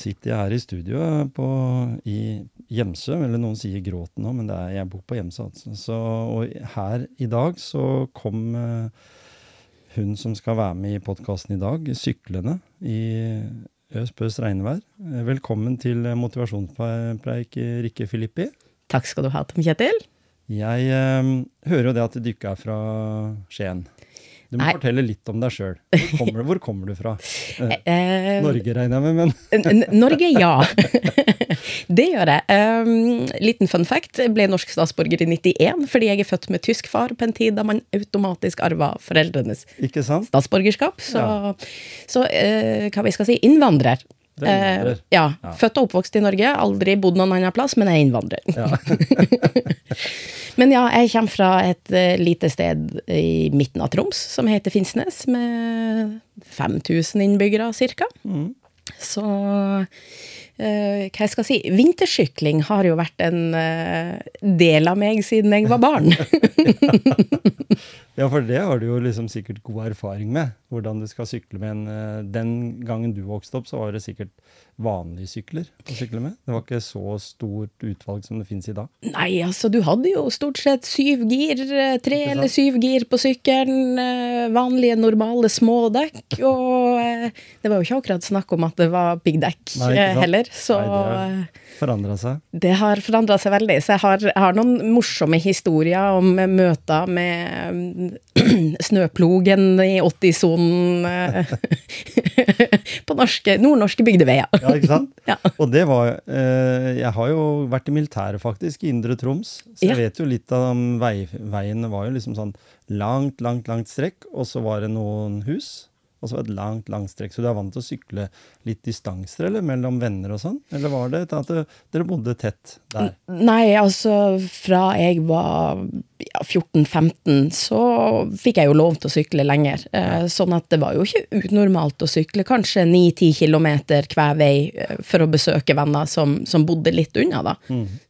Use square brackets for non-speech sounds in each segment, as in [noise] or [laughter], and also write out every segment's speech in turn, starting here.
Sitter jeg her i studio på, i Gjemsø, eller noen sier Gråten nå, men det er, jeg bor på Gjemsø. Altså. Så, og her i dag så kom uh, hun som skal være med i podkasten i dag, syklende i Øspøs regnvær. Eh, Velkommen til motivasjonspreik, Rikke Filippi. Takk skal du ha, Tom Kjetil. Jeg uh, hører jo det at du ikke er fra Skien. Du må Nei. fortelle litt om deg sjøl. Hvor, hvor kommer du fra? [laughs] Eh, Eh, Norge, regner jeg med, men [laughs] Norge, ja. [laughs] det gjør jeg. Um, liten fun fact. Jeg ble norsk statsborger i 91 fordi jeg er født med tysk far på en tid da man automatisk arva foreldrenes ikke sant? statsborgerskap. Så, Ja. så uh, hva vi skal si, innvandrer. Eh, ja. Ja. Født og oppvokst i Norge, aldri bodd noen annen plass, men jeg er innvandrer. Ja. [laughs] Men ja, jeg kommer fra et eh, lite sted i midten av Troms som heter Finnsnes, med 5000 innbyggere ca. Mm. Så eh, hva jeg skal si Vintersykling har jo vært en eh, del av meg siden jeg var barn. [laughs] [laughs] ja, for det har du jo liksom sikkert god erfaring med. Hvordan du skal sykle med en eh, Den gangen du vokste opp, så var det sikkert vanlige sykler å sykle med. Det var ikke så stort utvalg som det finnes i dag. Nei, altså, du hadde jo stort sett syv gir, eh, tre eller syv gir på sykkelen, eh, vanlige, normale små dekk. og det var jo ikke akkurat snakk om at det var piggdekk heller, så Nei, det er- Forandra seg. Det har forandra seg veldig, så jeg har, jeg har noen morsomme historier om møter med [clears throat] snøplogen i 80-sonen eh, [laughs] på norske, nordnorske bygdeveier. Ja, ikke sant? [laughs] Ja. Og det var eh, Jeg har jo vært i militæret, faktisk, i Indre Troms. Så jeg Ja. vet jo litt av vei, veiene var jo liksom sånn langt, langt, langt strekk, og så var det noen hus. Og så var det et langt, langt strekk. Så du er vant til å sykle litt distanser, eller mellom venner og sånn? Eller var det at dere bodde tett der? Nei, altså fra jeg var ja, 14-15, så fikk jeg jo lov til å sykle lenger. Eh, sånn at det var jo ikke unormalt å sykle kanskje 9-10 km hver vei eh, for å besøke venner som, som bodde litt unna, da.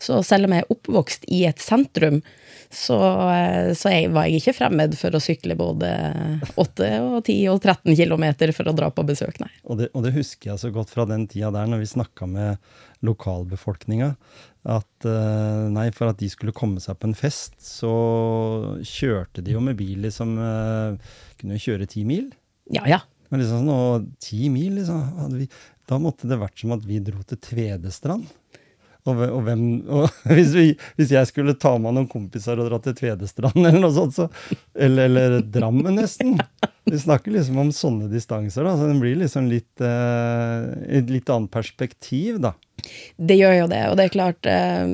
Så selv om jeg er oppvokst i et sentrum, så, eh, så jeg, var jeg ikke fremmed for å sykle både 8 og 10 og 13 km for å dra på besøk, nei. Og det, og det husker jeg så godt fra den tida der, når vi snakka med lokalbefolkninga. At eh, nei, for at de skulle komme seg på en fest, så kjørte de jo med bil liksom eh, Kunne jo kjøre ti mil. Ja, ja. Men liksom sånn, og ti mil, liksom, vi, da måtte det vært som at vi dro til Tvedestrand. Og, og, hvem, og [laughs] hvis, vi, hvis jeg skulle ta med noen kompiser og dra til Tvedestrand, [laughs] eller noe sånt, så, eller, eller Drammen nesten Vi snakker liksom om sånne distanser, da, så det blir liksom litt eh, et litt annet perspektiv, da. Det gjør jo det, og det er klart eh,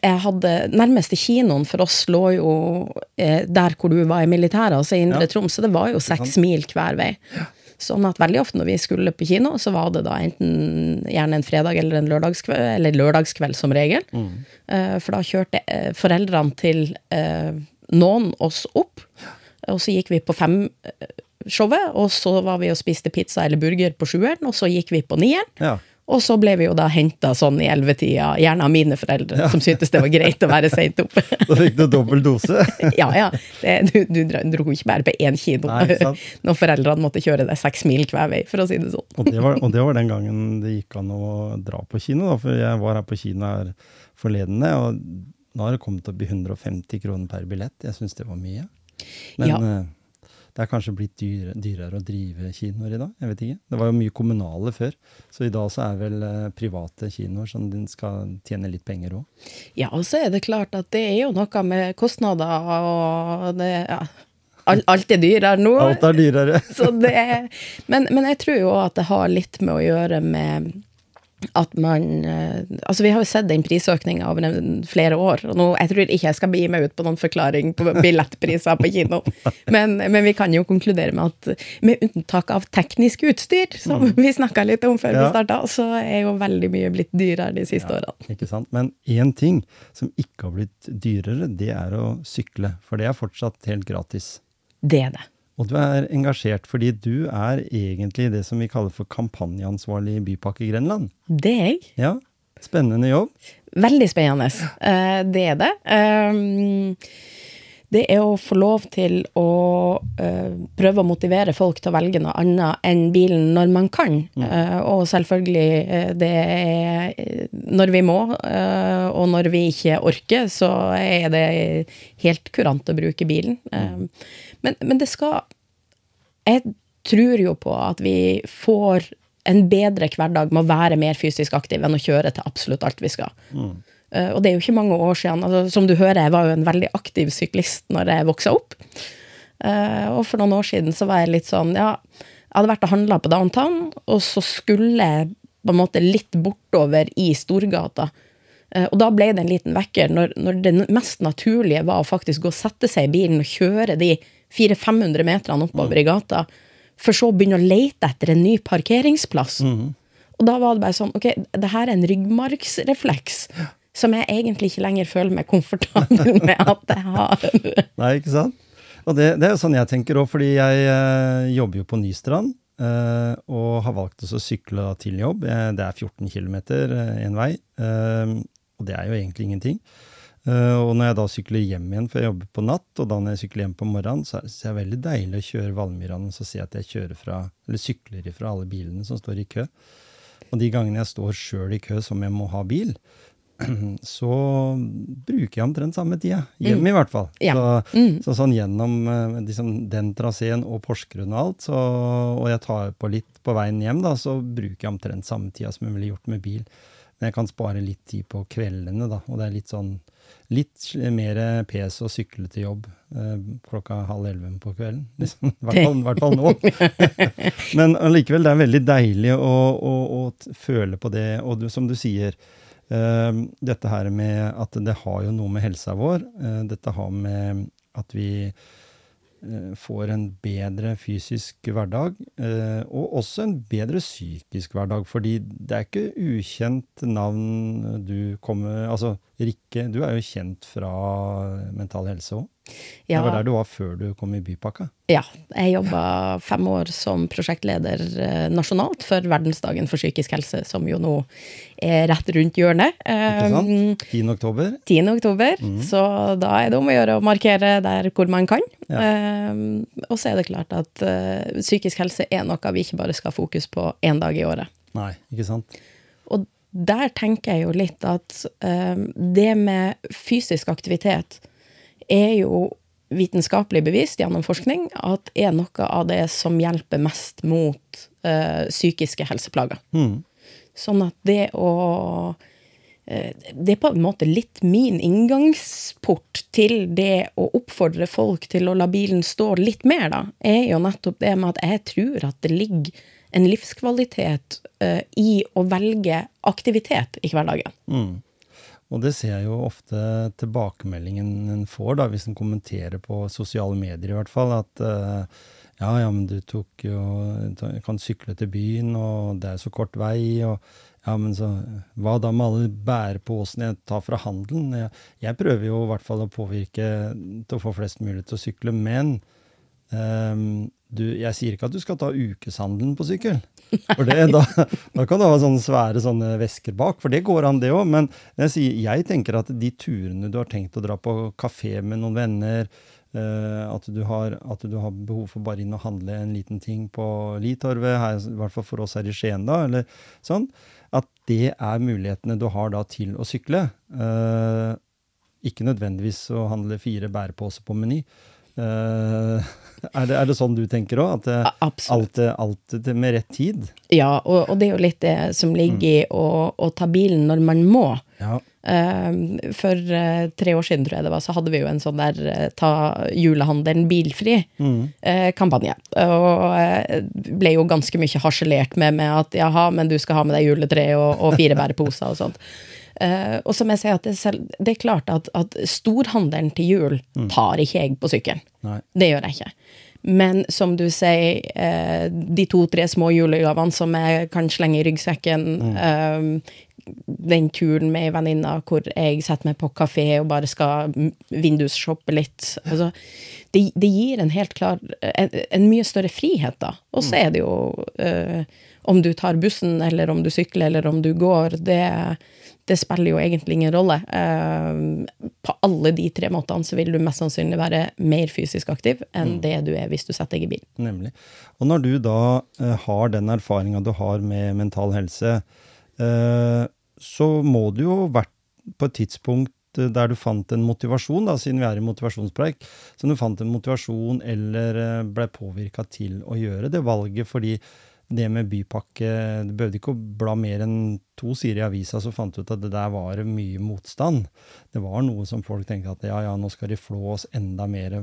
Jeg hadde Nærmeste kinoen for oss lå jo eh, der hvor du var i militæret, altså i Indre Ja. Troms, så det var jo seks mil hver vei. Sånn at veldig ofte når vi skulle på kino, så var det da enten gjerne en fredag eller en lørdagskveld, eller lørdagskveld som regel. Eh, for da kjørte eh, foreldrene til eh, noen oss opp, og så gikk vi på fem showet, og så var vi og spiste pizza eller burger på sjueren, og så gikk vi på nieren. Ja. Og så ble vi jo da henta sånn i ellevetida, gjerne av mine foreldre, som syntes det var greit å være seint oppe. [laughs] Da fikk du dobbel dose. [laughs] ja, ja. Det, du, du dro ikke bare på én kino Nei, [laughs] når foreldrene måtte kjøre deg seks mil hver vei, for å si det sånn. Og det, var, og det var den gangen det gikk an å dra på kino, da, for jeg var her på kino her forledende, og nå har det kommet opp i 150 kroner per billett. Jeg syns det var mye. Men Ja. Det er kanskje blitt dyre, dyrere å drive kinoer i dag. Jeg vet ikke. Det var jo mye kommunale før, så i dag så er vel eh, private kinoer som skal tjene litt penger òg. Ja, og så er det klart at det er jo noe med kostnader og det ja, alt, er dyrere nå. Alt er dyrere. [laughs] Så det, men, men jeg tror jo at det har litt med å gjøre med at man eh, Altså, vi har jo sett den prisøkninga over flere år, og nå, jeg tror ikke jeg skal begi meg ut på noen forklaring på billettpriser på kino, [laughs] men, men, vi kan jo konkludere med at med unntak av teknisk utstyr, som mm. [laughs] vi snakka litt om før ja. vi starta, så er jo veldig mye blitt dyrere de siste ja, årene. Ikke sant. Men én ting som ikke har blitt dyrere, det er å sykle, for det er fortsatt helt gratis. Det er det. Og du er engasjert fordi du er egentlig det som vi kaller for kampanjeansvarlig i Bypakke Grenland. Det er jeg. Ja, Spennende jobb. Veldig spennende. Uh, det er det. Um, det er å få lov til å uh, prøve å motivere folk til å velge noe annet enn bilen når man kan. Mm. Uh, og selvfølgelig, det er når vi må, og når vi ikke orker, så er det helt kurant å bruke bilen. Mm. Men, men, det skal Jeg tror jo på at vi får en bedre hverdag med å være mer fysisk aktiv enn å kjøre til absolutt alt vi skal. Mm. Uh, og det er jo ikke mange år siden. Altså, som du hører, jeg var jo en veldig aktiv syklist når jeg voksa opp. Uh, og for noen år siden så var jeg litt sånn Ja, jeg hadde vært og handla på downtown, og så skulle jeg på en måte litt bortover i Storgata. Uh, og da ble det en liten vekker, når, når, det mest naturlige var å faktisk gå og sette seg i bilen og kjøre de 400-500 meterne oppover mm. i gata, for så å begynne å lete etter en ny parkeringsplass. Mm. Og da var det bare sånn Ok, det her er en ryggmargsrefleks. Som jeg egentlig ikke lenger føler meg komfortabel [laughs] med at jeg har. Nei, ikke sant? Og det, det er jo sånn jeg tenker òg, fordi jeg øh, jobber jo på Nystrand. Uh, og har valgt å sykle til jobb. Det er 14 km én vei. uh, og det er jo egentlig ingenting. Uh, og når jeg da sykler hjem igjen, for jeg jobber på natt, og da når jeg sykler hjem på morgenen, så er det veldig deilig å kjøre Valmyran og så se at jeg kjører fra, eller sykler ifra alle bilene som står i kø. Og de gangene jeg står sjøl i kø som jeg må ha bil, [clears throat] så bruker jeg omtrent samme tida. Hjem, mm. i hvert fall. Ja. Så, mm. så, sånn gjennom uh, liksom, den traseen og Porsgrunn og alt, så, og jeg tar på litt på veien hjem, da, så bruker jeg omtrent samme tida som jeg ville gjort med bil. Men jeg kan spare litt tid på kveldene, da, og det er litt sånn litt mer pes å sykle til jobb eh, klokka halv elleve på kvelden. [laughs] Liksom. I hvert fall, hvert fall nå. [laughs] Men allikevel, det er veldig deilig å, å, å føle på det. Og du, som du sier, eh, dette her med at det har jo noe med helsa vår. Eh, dette har med at vi Eh, får en bedre fysisk hverdag, eh, og også en bedre psykisk hverdag. Fordi det er ikke ukjent navn du kommer Altså, Rikke, du er jo kjent fra Mental Helse òg? Ja. Det var der du var før du kom i Bypakka? Ja. Jeg jobba fem år som prosjektleder eh, nasjonalt for Verdensdagen for psykisk helse, som jo nå er rett rundt hjørnet. Ikke sant? 10. Um, oktober. 10. oktober. Mm. Så da er det om å gjøre å markere der hvor man kan. Ja. Um, og så er det klart at psykisk helse er noe vi ikke bare skal ha fokus på én dag i året. Nei, ikke sant? Der tenker jeg jo litt at um, det med fysisk aktivitet er jo vitenskapelig bevist gjennom forskning at er noe av det som hjelper mest mot uh, psykiske helseplager. Mm. Sånn at det å uh, Det er på en måte litt min inngangsport til det å oppfordre folk til å la bilen stå litt mer, da, er jo nettopp det med at jeg tror at det ligger en livskvalitet uh, i å velge aktivitet i hverdagen. Mm. Og det ser jeg jo ofte tilbakemeldingen en får, da, hvis en kommenterer på sosiale medier i hvert fall, at uh, ja, ja, men du tok jo kan sykle til byen, og det er så kort vei, og ja, men så hva da med alle bæreposene jeg tar fra handelen? Jeg, jeg, prøver jo i hvert fall å påvirke til å få flest mulig til å sykle, men um, du, jeg sier ikke at du skal ta ukeshandelen på sykkel. [laughs] For det, da, da, kan du ha sånne svære sånne vesker bak, for det går an, det òg. Men jeg, sier, jeg, tenker at de turene du har tenkt å dra på kafé med noen venner, eh, at, du har, at, du har, behov for bare inn og handle en liten ting på Litorvet, her, i hvert fall for oss her i Skien, da, eller sånn, at det er mulighetene du har da til å sykle. Eh, ikke nødvendigvis å handle fire bæreposer på Meny. Uh, er, det, er, det, sånn du tenker òg? At alt, alt, med rett tid? Ja, og, og, det er jo litt det som ligger mm. i å, å, ta bilen når man må. Ja. Eh, for eh, tre år siden, tror jeg det var, så hadde vi jo en sånn der eh, ta julehandelen bilfri-kampanje. og eh, ble jo ganske mye harselert med med at jaha, men du skal ha med deg juletre og, og fire bæreposer og sånt. Eh, og som jeg sier, at det, er selv, det er klart at, at storhandelen til jul tar ikke jeg på sykkelen. Det gjør jeg ikke. Men som du sier, uh, de to-tre små julegavene som jeg kan slenge i ryggsekken, eh, den turen med ei venninne hvor jeg setter meg på kafé og bare skal vindusshoppe litt altså, det, det gir en helt klar en, en mye større frihet, da. Og så er det jo Om du tar bussen, eller om du sykler, eller om du går, det, det spiller jo egentlig ingen rolle. Eh, på alle de tre måtene så vil du mest sannsynlig være mer fysisk aktiv enn det du er hvis du setter deg i bil. Nemlig. Og når du da eh, har den erfaringa du har med mental helse, eh, så må du jo vært på et tidspunkt der du fant en motivasjon, da, siden vi er i motivasjonspreik, så du fant en motivasjon eller ble påvirka til å gjøre det valget, fordi det med bypakke Du behøvde ikke å bla mer enn to sider i avisa, så fant du ut at det der var mye motstand. Det var noe som folk tenkte at ja, ja, nå skal de flå oss enda mer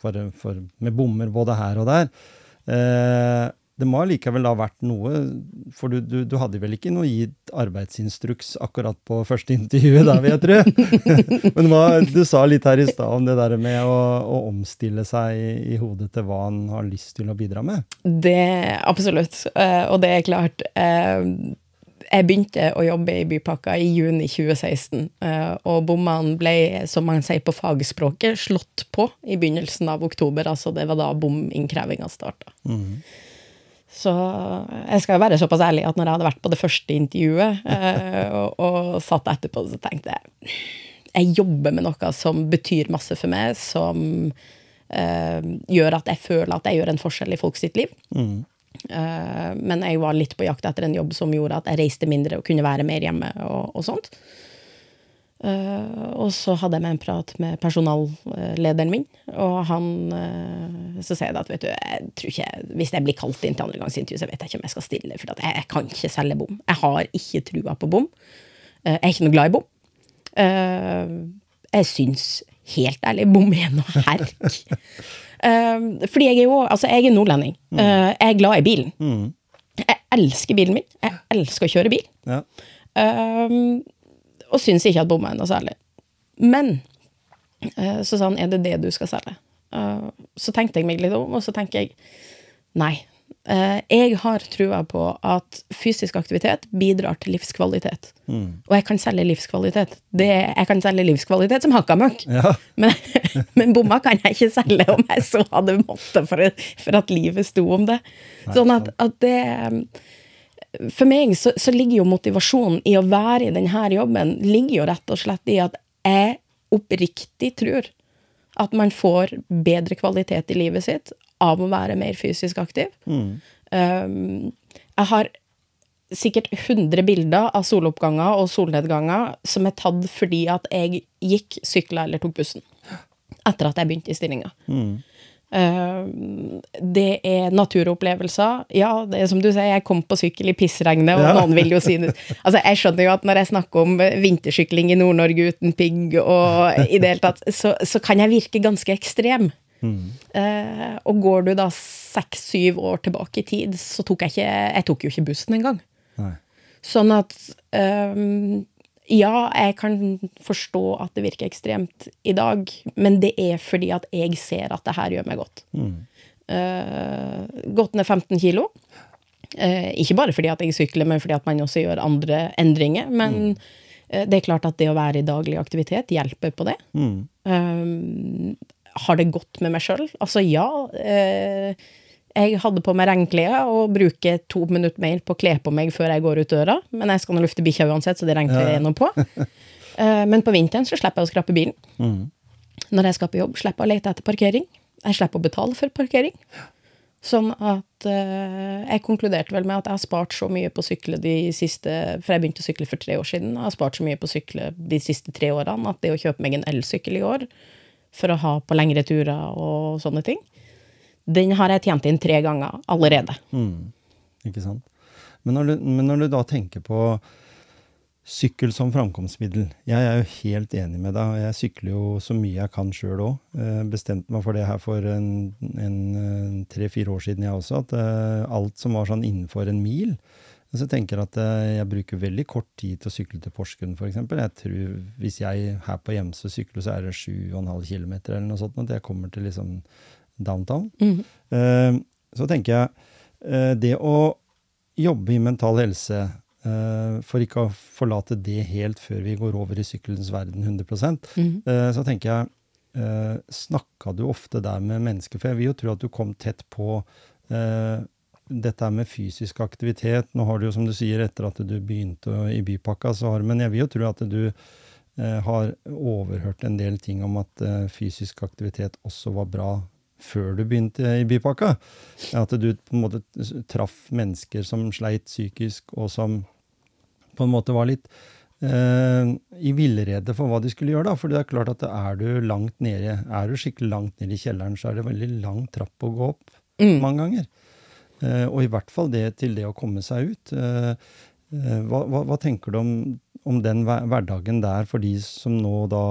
for, for, med bommer både her og der. Eh, det må allikevel da ha vært noe, for du, du, du hadde vel ikke noe gitt arbeidsinstruks akkurat på første intervjuet da, vil jeg tro. [laughs] Men hva, du sa litt her i stad om det der med å, å omstille seg i, i hodet til hva han har lyst til å bidra med. Det Absolutt. Eh, og det er klart eh, Jeg begynte å jobbe i Bypakka i juni 2016, eh, og bommene ble, som man sier på fagspråket, slått på i begynnelsen av oktober. Altså det var da bominnkrevinga starta. Så jeg skal jo være såpass ærlig at når jeg hadde vært på det første intervjuet [laughs] eh, og, og satt etterpå, så tenkte jeg jeg jobber med noe som betyr masse for meg, som eh, gjør at jeg føler at jeg gjør en forskjell i folks sitt liv. Eh, men jeg var litt på jakt etter en jobb som gjorde at jeg reiste mindre og kunne være mer hjemme og, og sånt. Eh, og så hadde jeg med en prat med personallederen min, og han uh, Så sier jeg at vet du, jeg tror ikke, hvis jeg blir kalt inn til andregangsintervju, så vet jeg ikke om jeg skal stille, for jeg, jeg kan ikke selge bom. Jeg har ikke trua på bom. Uh, jeg er ikke noe glad i bom. Jeg syns helt ærlig bom er noe herk. Fordi jeg er jo Altså, jeg er nordlending. Eh, jeg er glad i bilen. Jeg elsker bilen min. Jeg elsker å kjøre bil. Ja. Um, og syns ikke at bomma er noe særlig. Men eh, så sa han, er det det du skal selge? Uh, så tenkte jeg meg litt om, og så tenker jeg nei. Eh, jeg har trua på at fysisk aktivitet bidrar til livskvalitet. Og jeg kan selge livskvalitet. Det, jeg kan selge livskvalitet som hakka møkk. Ja. [laughs] Men, men bomma kan jeg ikke selge om jeg så hadde måttet for, for at livet sto om det. Sånn at, at det For meg så, så ligger jo motivasjonen i å være i denne jobben ligger jo rett og slett i at jeg oppriktig tror at man får bedre kvalitet i livet sitt av å være mer fysisk aktiv. Um, jeg har sikkert 100 bilder av soloppganger og solnedganger som er tatt fordi at jeg gikk, sykla eller tok bussen. Etter at jeg begynte i stillinga. Um, det er naturopplevelser. Ja, det er som du sier, jeg kom på sykkel i pissregnet, og Ja. noen vil jo si det. Altså, jeg skjønner jo at når jeg snakker om vintersykling i Nord-Norge uten pigg, og i det hele tatt, så, så kan jeg virke ganske ekstrem. Eh, og går du da seks-syv år tilbake i tid, så tok jeg ikke Jeg tok jo ikke bussen engang. Sånn at ehm, Ja, jeg kan forstå at det virker ekstremt i dag, men det er fordi at jeg ser at det her gjør meg godt. Eh, gått ned 15 kilo. Uh, ikke bare fordi at jeg sykler, men fordi at man også gjør andre endringer. Men eh, det er klart at det å være i daglig aktivitet hjelper på det. Um, har det gått med meg sjøl? Altså, ja. Eh, jeg hadde på meg regnklær og bruker to minutter mer på å kle på meg før jeg går ut døra. Men jeg skal nå lufte bikkja uansett, så det regnklær er nå på. [laughs] Eh, men på vinteren så slipper jeg å skrape bilen. Når jeg skal på jobb, slipper jeg å lete etter parkering. Jeg slipper å betale for parkering. Sånn at uh, jeg konkluderte vel med at jeg har spart så mye på å sykle de siste For jeg begynte å sykle for tre år siden. Jeg har spart så mye på å sykle de siste tre årene at det å kjøpe meg en elsykkel i år for å ha på lengre turer og sånne ting, den har jeg tjent inn tre ganger allerede. Ikke sant? Men når, du, men når du da tenker på Sykkel som framkomstmiddel. Jeg er jo helt enig med deg. og Jeg sykler jo så mye jeg kan sjøl òg. Bestemte meg for det her for en tre-fire år siden, jeg også. At eh, alt som var sånn innenfor en mil så tenker jeg at eh, jeg bruker veldig kort tid til å sykle til Porsgrunn, f.eks. Jeg tror Hvis jeg her på Gjemse sykler, så er det 7,5 km eller noe sånt At jeg kommer til liksom downtown. Mm. Eh, så tenker jeg eh, det å jobbe i mental helse, eh, for ikke å forlate det helt før vi går over i sykkelens verden 100 Mhm. eh, så tenker jeg eh, Snakka du ofte der med mennesker? For jeg vil jo tro at du kom tett på dette med fysisk aktivitet. Nå har du jo, som du sier, etter at du begynte i bypakka, så har Men jeg vil jo tro at du har overhørt en del ting om at fysisk aktivitet også var bra før du begynte i bypakka. At du på en måte traff mennesker som sleit psykisk, og som på en måte var litt eh, i villrede for hva de skulle gjøre. da, For det er klart at er du langt nede, er du skikkelig langt nede i kjelleren, så er det veldig lang trapp å gå opp Mm. mange ganger. Eh, og i hvert fall det til det å komme seg ut. Eh, eh, hva, hva, hva tenker du om, om den hverdagen der for de som nå da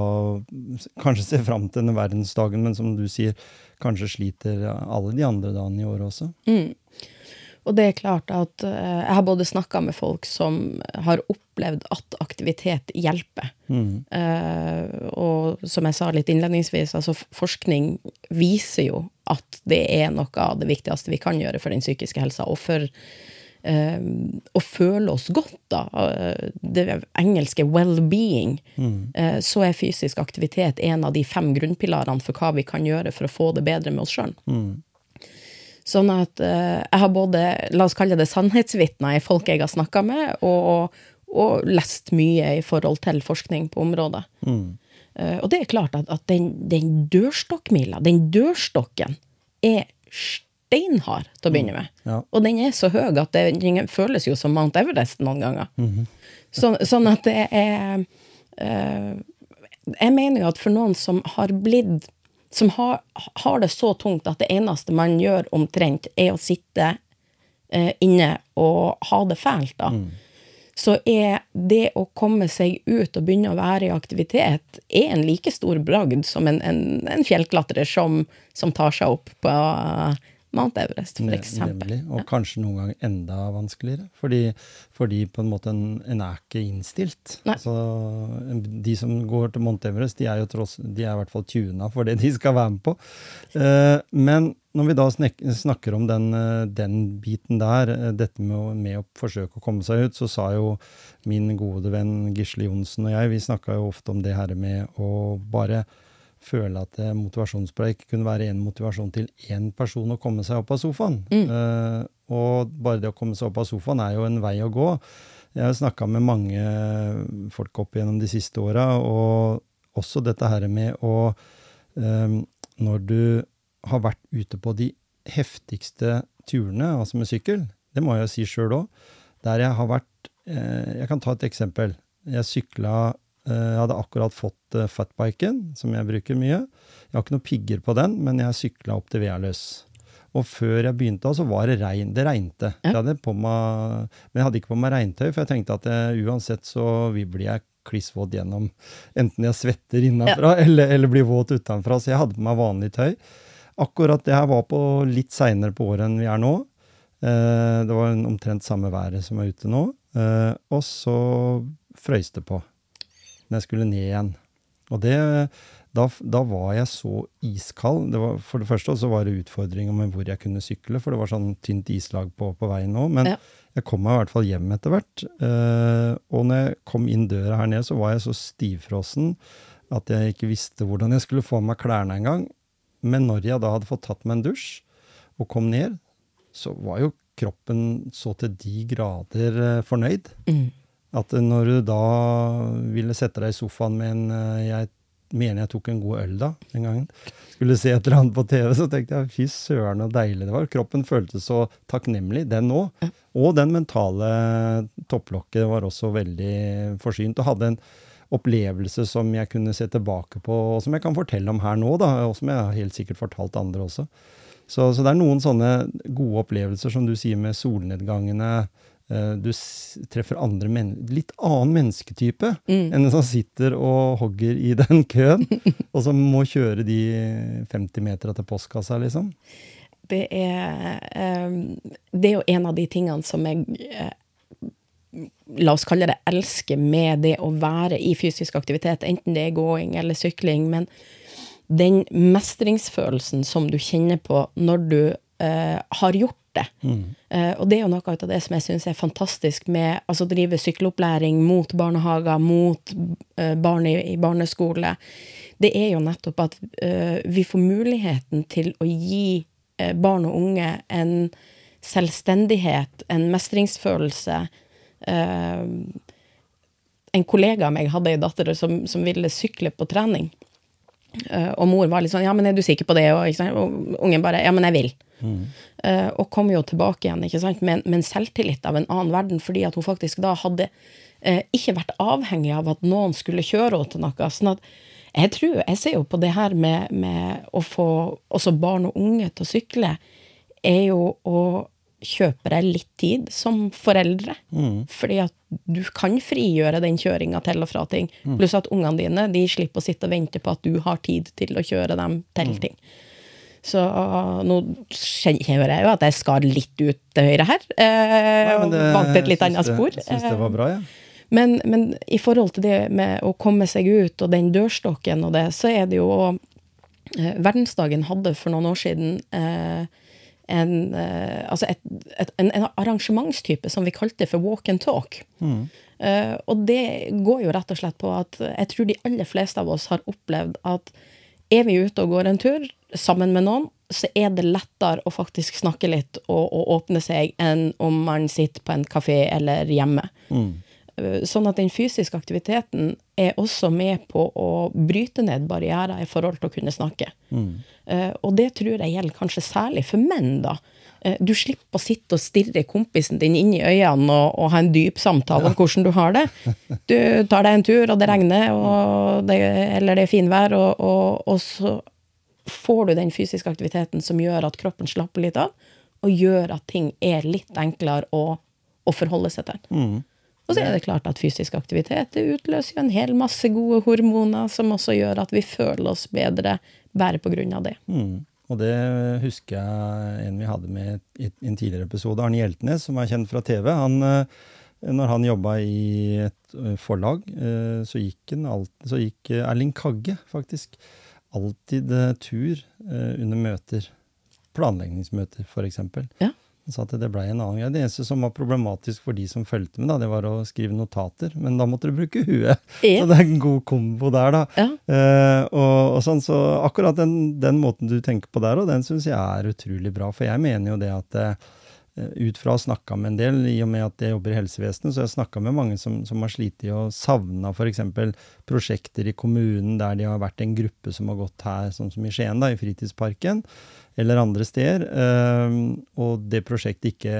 kanskje ser fram til denne verdensdagen, men som du sier, kanskje sliter alle de andre dagene i året også? Mm. Og det er klart at eh, jeg har både snakka med folk som har opplevd at aktivitet hjelper. Mm. Uh, og som jeg sa litt innledningsvis, altså forskning viser jo at det er noe av det viktigste vi kan gjøre for den psykiske helsa, og for å føle oss godt, da. eh, det engelske well-being. Mm. så er fysisk aktivitet en av de fem grunnpilarene for hva vi kan gjøre for å få det bedre med oss sjøl. Mm. Sånn at eh, jeg har både, la oss kalle det sannhetsvitner i folk jeg har snakka med, og, og lest mye i forhold til forskning på området. Mm. Eh, og det er klart at, at den, den dørstokkmila, den dørstokken, er steinhard til å begynne med. Ja. Og den er så høy at det den føles jo som Mount Everest noen ganger. Så, sånn at det er uh, Jeg mener jo at for noen som har blitt Som har, har det så tungt at det eneste man gjør omtrent, er å sitte uh, inne og ha det fælt, da. Så er det å komme seg ut og begynne å være i aktivitet, er en like stor bragd som en, en, en fjellklatrer som, som tar seg opp på Mount Everest. Nemlig. Og kanskje noen ganger enda vanskeligere. Fordi, fordi på en måte en, en er ikke innstilt. Altså, de som går til Mount Everest, de er jo tross, de er i hvert fall tuna for det de skal være med på. Eh, men når vi da snakker om den, eh, den biten der, eh, dette med å, med å forsøke å komme seg ut, så sa jo min gode venn Gisle Johnsen og jeg, vi snakka jo ofte om det her med å bare føle at eh, motivasjonspreik kunne være en motivasjon til én person å komme seg opp av sofaen. Eh, og bare det å komme seg opp av sofaen er jo en vei å gå. Jeg har snakka med mange folk opp gjennom de siste åra, og også dette her med å um, Når du har vært ute på de heftigste turene, altså med sykkel, det må jeg jo si sjøl òg, der jeg har vært uh, Jeg kan ta et eksempel. Jeg sykla Jeg hadde akkurat fått eh, fatbiken, som jeg bruker mye. Jeg har ikke noen pigger på den, men jeg sykla opp til Vealøs. Og før jeg begynte, så var det regn. Det regnte. Ja. Jeg meg, men jeg hadde ikke på meg regntøy, for jeg tenkte at jeg, uansett så blir jeg klissvåt gjennom enten jeg svetter innenfra eller, eller blir våt utenfra. Så jeg hadde på meg vanlig tøy. Akkurat det her var på litt seinere på året enn vi er nå. Eh, det var en omtrent samme været som er ute nå. Eh, og så frøys det på når jeg skulle ned igjen. Og det, da, da var jeg så iskald. Det var, for det første så var det utfordringer med hvor jeg kunne sykle, for det var sånn tynt islag på, på veien nå. Men Ja. jeg kom meg i hvert fall hjem etter hvert. Eh, og når jeg kom inn døra her nede, så var jeg så stivfrossen at jeg ikke visste hvordan jeg skulle få av meg klærne engang. Men når jeg da hadde fått tatt meg en dusj og kom ned, så var jo kroppen så til de grader eh, fornøyd. Mm. At når du da ville sette deg i sofaen med en eh, Jeg mener jeg tok en god øl da, den gangen. Skulle se et eller annet på TV, så tenkte jeg fy søren så deilig det var. Kroppen føltes så takknemlig, den òg. Og den mentale topplokket var også veldig forsynt, og hadde en opplevelse som jeg kunne se tilbake på, og som jeg kan fortelle om her nå, da, og som jeg har helt sikkert fortalt andre også. Så, så det er noen sånne gode opplevelser, som du sier, med solnedgangene, du treffer andre men litt annen mennesketype Mm. enn den som sitter og hogger i den køen, [laughs] og som må kjøre de 50 metera til postkassa, liksom. Det er, eh, det er jo en av de tingene som jeg eh, La oss kalle det elsker med det å være i fysisk aktivitet, enten det er gåing eller sykling. Men den mestringsfølelsen som du kjenner på når du eh, har gjort det. Uh, og det er jo noe av det som jeg syns er fantastisk med altså å drive sykkelopplæring mot barnehager, mot uh, barn i, i barneskole. Det er jo nettopp at uh, vi får muligheten til å gi eh, barn og unge en selvstendighet, en mestringsfølelse. Eh, en kollega av meg hadde ei datter som, som ville sykle på trening. Eh, og mor var litt sånn 'ja, men er du sikker på det?' Og, og ungen bare 'ja, men jeg vil'. Eh, og kom jo tilbake igjen ikke sant? Med, med en selvtillit av en annen verden, fordi at hun faktisk da hadde eh, ikke vært avhengig av at noen skulle kjøre henne til noe. sånn at jeg tror, jeg ser jo på det her med, med å få også barn og unge til å sykle, er jo å kjøpe deg litt tid som foreldre. Fordi at du kan frigjøre den kjøringa til og fra ting. Pluss at ungene dine de slipper å sitte og vente på at du har tid til å kjøre dem til ting. Så uh, nå kjenner jeg jo at jeg skar litt ut til høyre her. Eh, og valgte et litt annet spor. spor. Syns det var bra, jeg. Ja. Men, men i forhold til det med å komme seg ut og den dørstokken og det, så er det jo eh, Verdensdagen hadde for noen år siden eh, en, eh, altså et, et, en, en arrangementstype som vi kalte for walk and talk. Eh, og det går jo rett og slett på at jeg tror de aller fleste av oss har opplevd at er vi ute og går en tur sammen med noen, så er det lettere å faktisk snakke litt og, og åpne seg enn om man sitter på en kafé eller hjemme. Eh, Sånn at den fysiske aktiviteten er også med på å bryte ned barrierer i forhold til å kunne snakke. Eh, og det tror jeg gjelder kanskje særlig for menn, da. Eh, du slipper å sitte og stirre kompisen din inn i øynene og, og ha en dyp samtale om hvordan du har det. [laughs] Du tar deg en tur, og det regner, og det, eller det er finvær, og, og, og så får du den fysiske aktiviteten som gjør at kroppen slapper litt av, og gjør at ting er litt enklere å, å forholde seg til. Og så er det klart at fysisk aktivitet det utløser jo en hel masse gode hormoner som også gjør at vi føler oss bedre bare av det. Mm. Og det husker jeg en vi hadde med i en tidligere episode, Arne Hjeltnes, som er kjent fra TV. Han, eh, når han jobba i et eh, forlag, eh, så gikk, alt, så gikk Erling Kagge faktisk alltid tur under møter. Planleggingsmøter, f.eks. Ja. At det blei en annen greie. Det eneste som var problematisk for de som fulgte med, da, det var å skrive notater. Men da måtte du bruke huet. Ja. Så det er en god kombo der, da. Ja. Eh, og, og sånn, så akkurat den, den måten du tenker på der, og den syns jeg er utrolig bra. For jeg mener jo det at eh, ut fra å ha snakka med en del, i og med at jeg jobber i helsevesenet, så har jeg snakka med mange som, som har slitt og savna f.eks. prosjekter i kommunen der de har vært en gruppe som har gått her, sånn som i Skien, da, i Fritidsparken, eller andre steder, eh, og det prosjektet ikke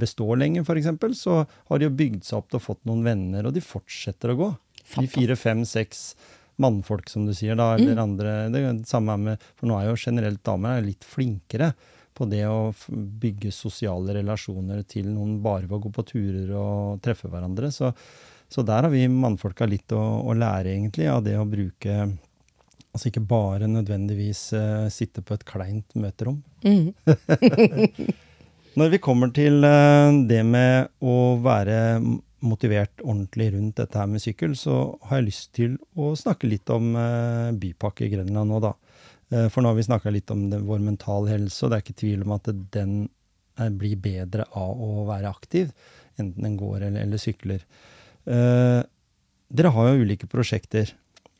består lenger, f.eks., så har de jo bygd seg opp til å fått noen venner, og de fortsetter å gå. De fire, fem, seks mannfolk, som du sier, da, eller andre Det det samme med For nå er jo generelt damer er litt flinkere på det å bygge sosiale relasjoner til noen bare ved å gå på turer og treffe hverandre. Så, så der har vi mannfolka litt å, å lære, egentlig, av det å bruke Altså ikke bare nødvendigvis uh, sitte på et kleint møterom. Mm. [laughs] [laughs] Når vi kommer til uh, det med å være motivert ordentlig rundt dette her med sykkel, så har jeg lyst til å snakke litt om uh, Bypakke Grenland nå, da. Eh, For nå har vi snakka litt om det, vår mental helse, og det er ikke tvil om at den er, blir bedre av å være aktiv, enten den går eller, eller sykler. Eh, dere har jo ulike prosjekter.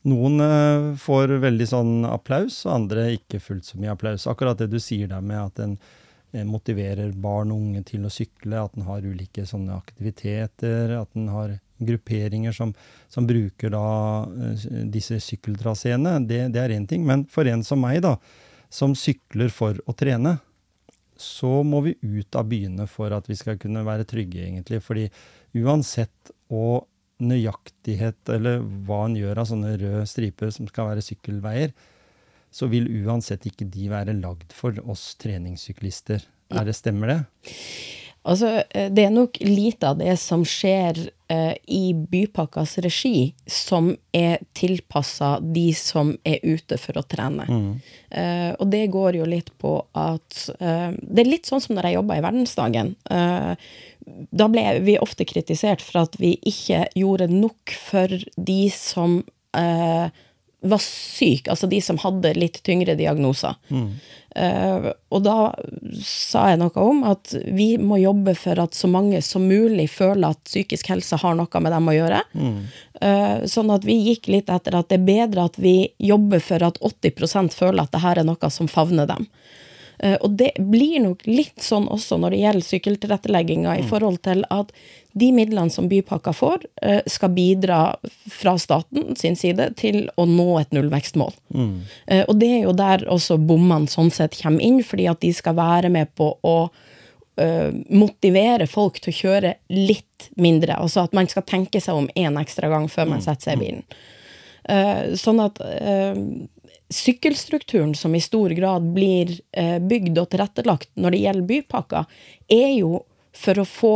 Noen eh, får veldig sånn applaus, og andre ikke fullt så mye applaus. Akkurat det du sier der med at en eh, motiverer barn og unge til å sykle, at en har ulike sånne aktiviteter, at en har grupperinger som, som bruker da eh, disse sykkeltraseene, det, det er én ting. Men for en som meg, da, som sykler for å trene, så må vi ut av byene for at vi skal kunne være trygge, egentlig. Fordi uansett og nøyaktighet, eller hva en gjør av sånne røde striper som skal være sykkelveier, så vil uansett ikke de være lagd for oss treningssyklister. Er det Stemmer det? Altså, eh, det er nok lite av det som skjer uh, i Bypakkas regi, som er tilpassa de som er ute for å trene. Eh, og det går jo litt på at uh, Det er litt sånn som når jeg jobba i Verdensdagen. Da ble vi ofte kritisert for at vi ikke gjorde nok for de som eh, var syke, altså de som hadde litt tyngre diagnoser. Eh, og da sa jeg noe om at vi må jobbe for at så mange som mulig føler at psykisk helse har noe med dem å gjøre. Eh, sånn at vi gikk litt etter at det er bedre at vi jobber for at 80% føler at det her er noe som favner dem. Eh, og det blir nok litt sånn også når det gjelder sykkeltilrettelegginga, i forhold til at de midlene som Bypakka får, eh, skal bidra fra staten sin side til å nå et nullvekstmål. Mm. Og det er jo der også bommene sånn sett kommer inn, fordi at de skal være med på å eh, motivere folk til å kjøre litt mindre. Altså at man skal tenke seg om én ekstra gang før man setter seg i bilen. Eh, sånn at eh, sykkelstrukturen som i stor grad blir eh, bygd og tilrettelagt når det gjelder bypakker, er jo for å få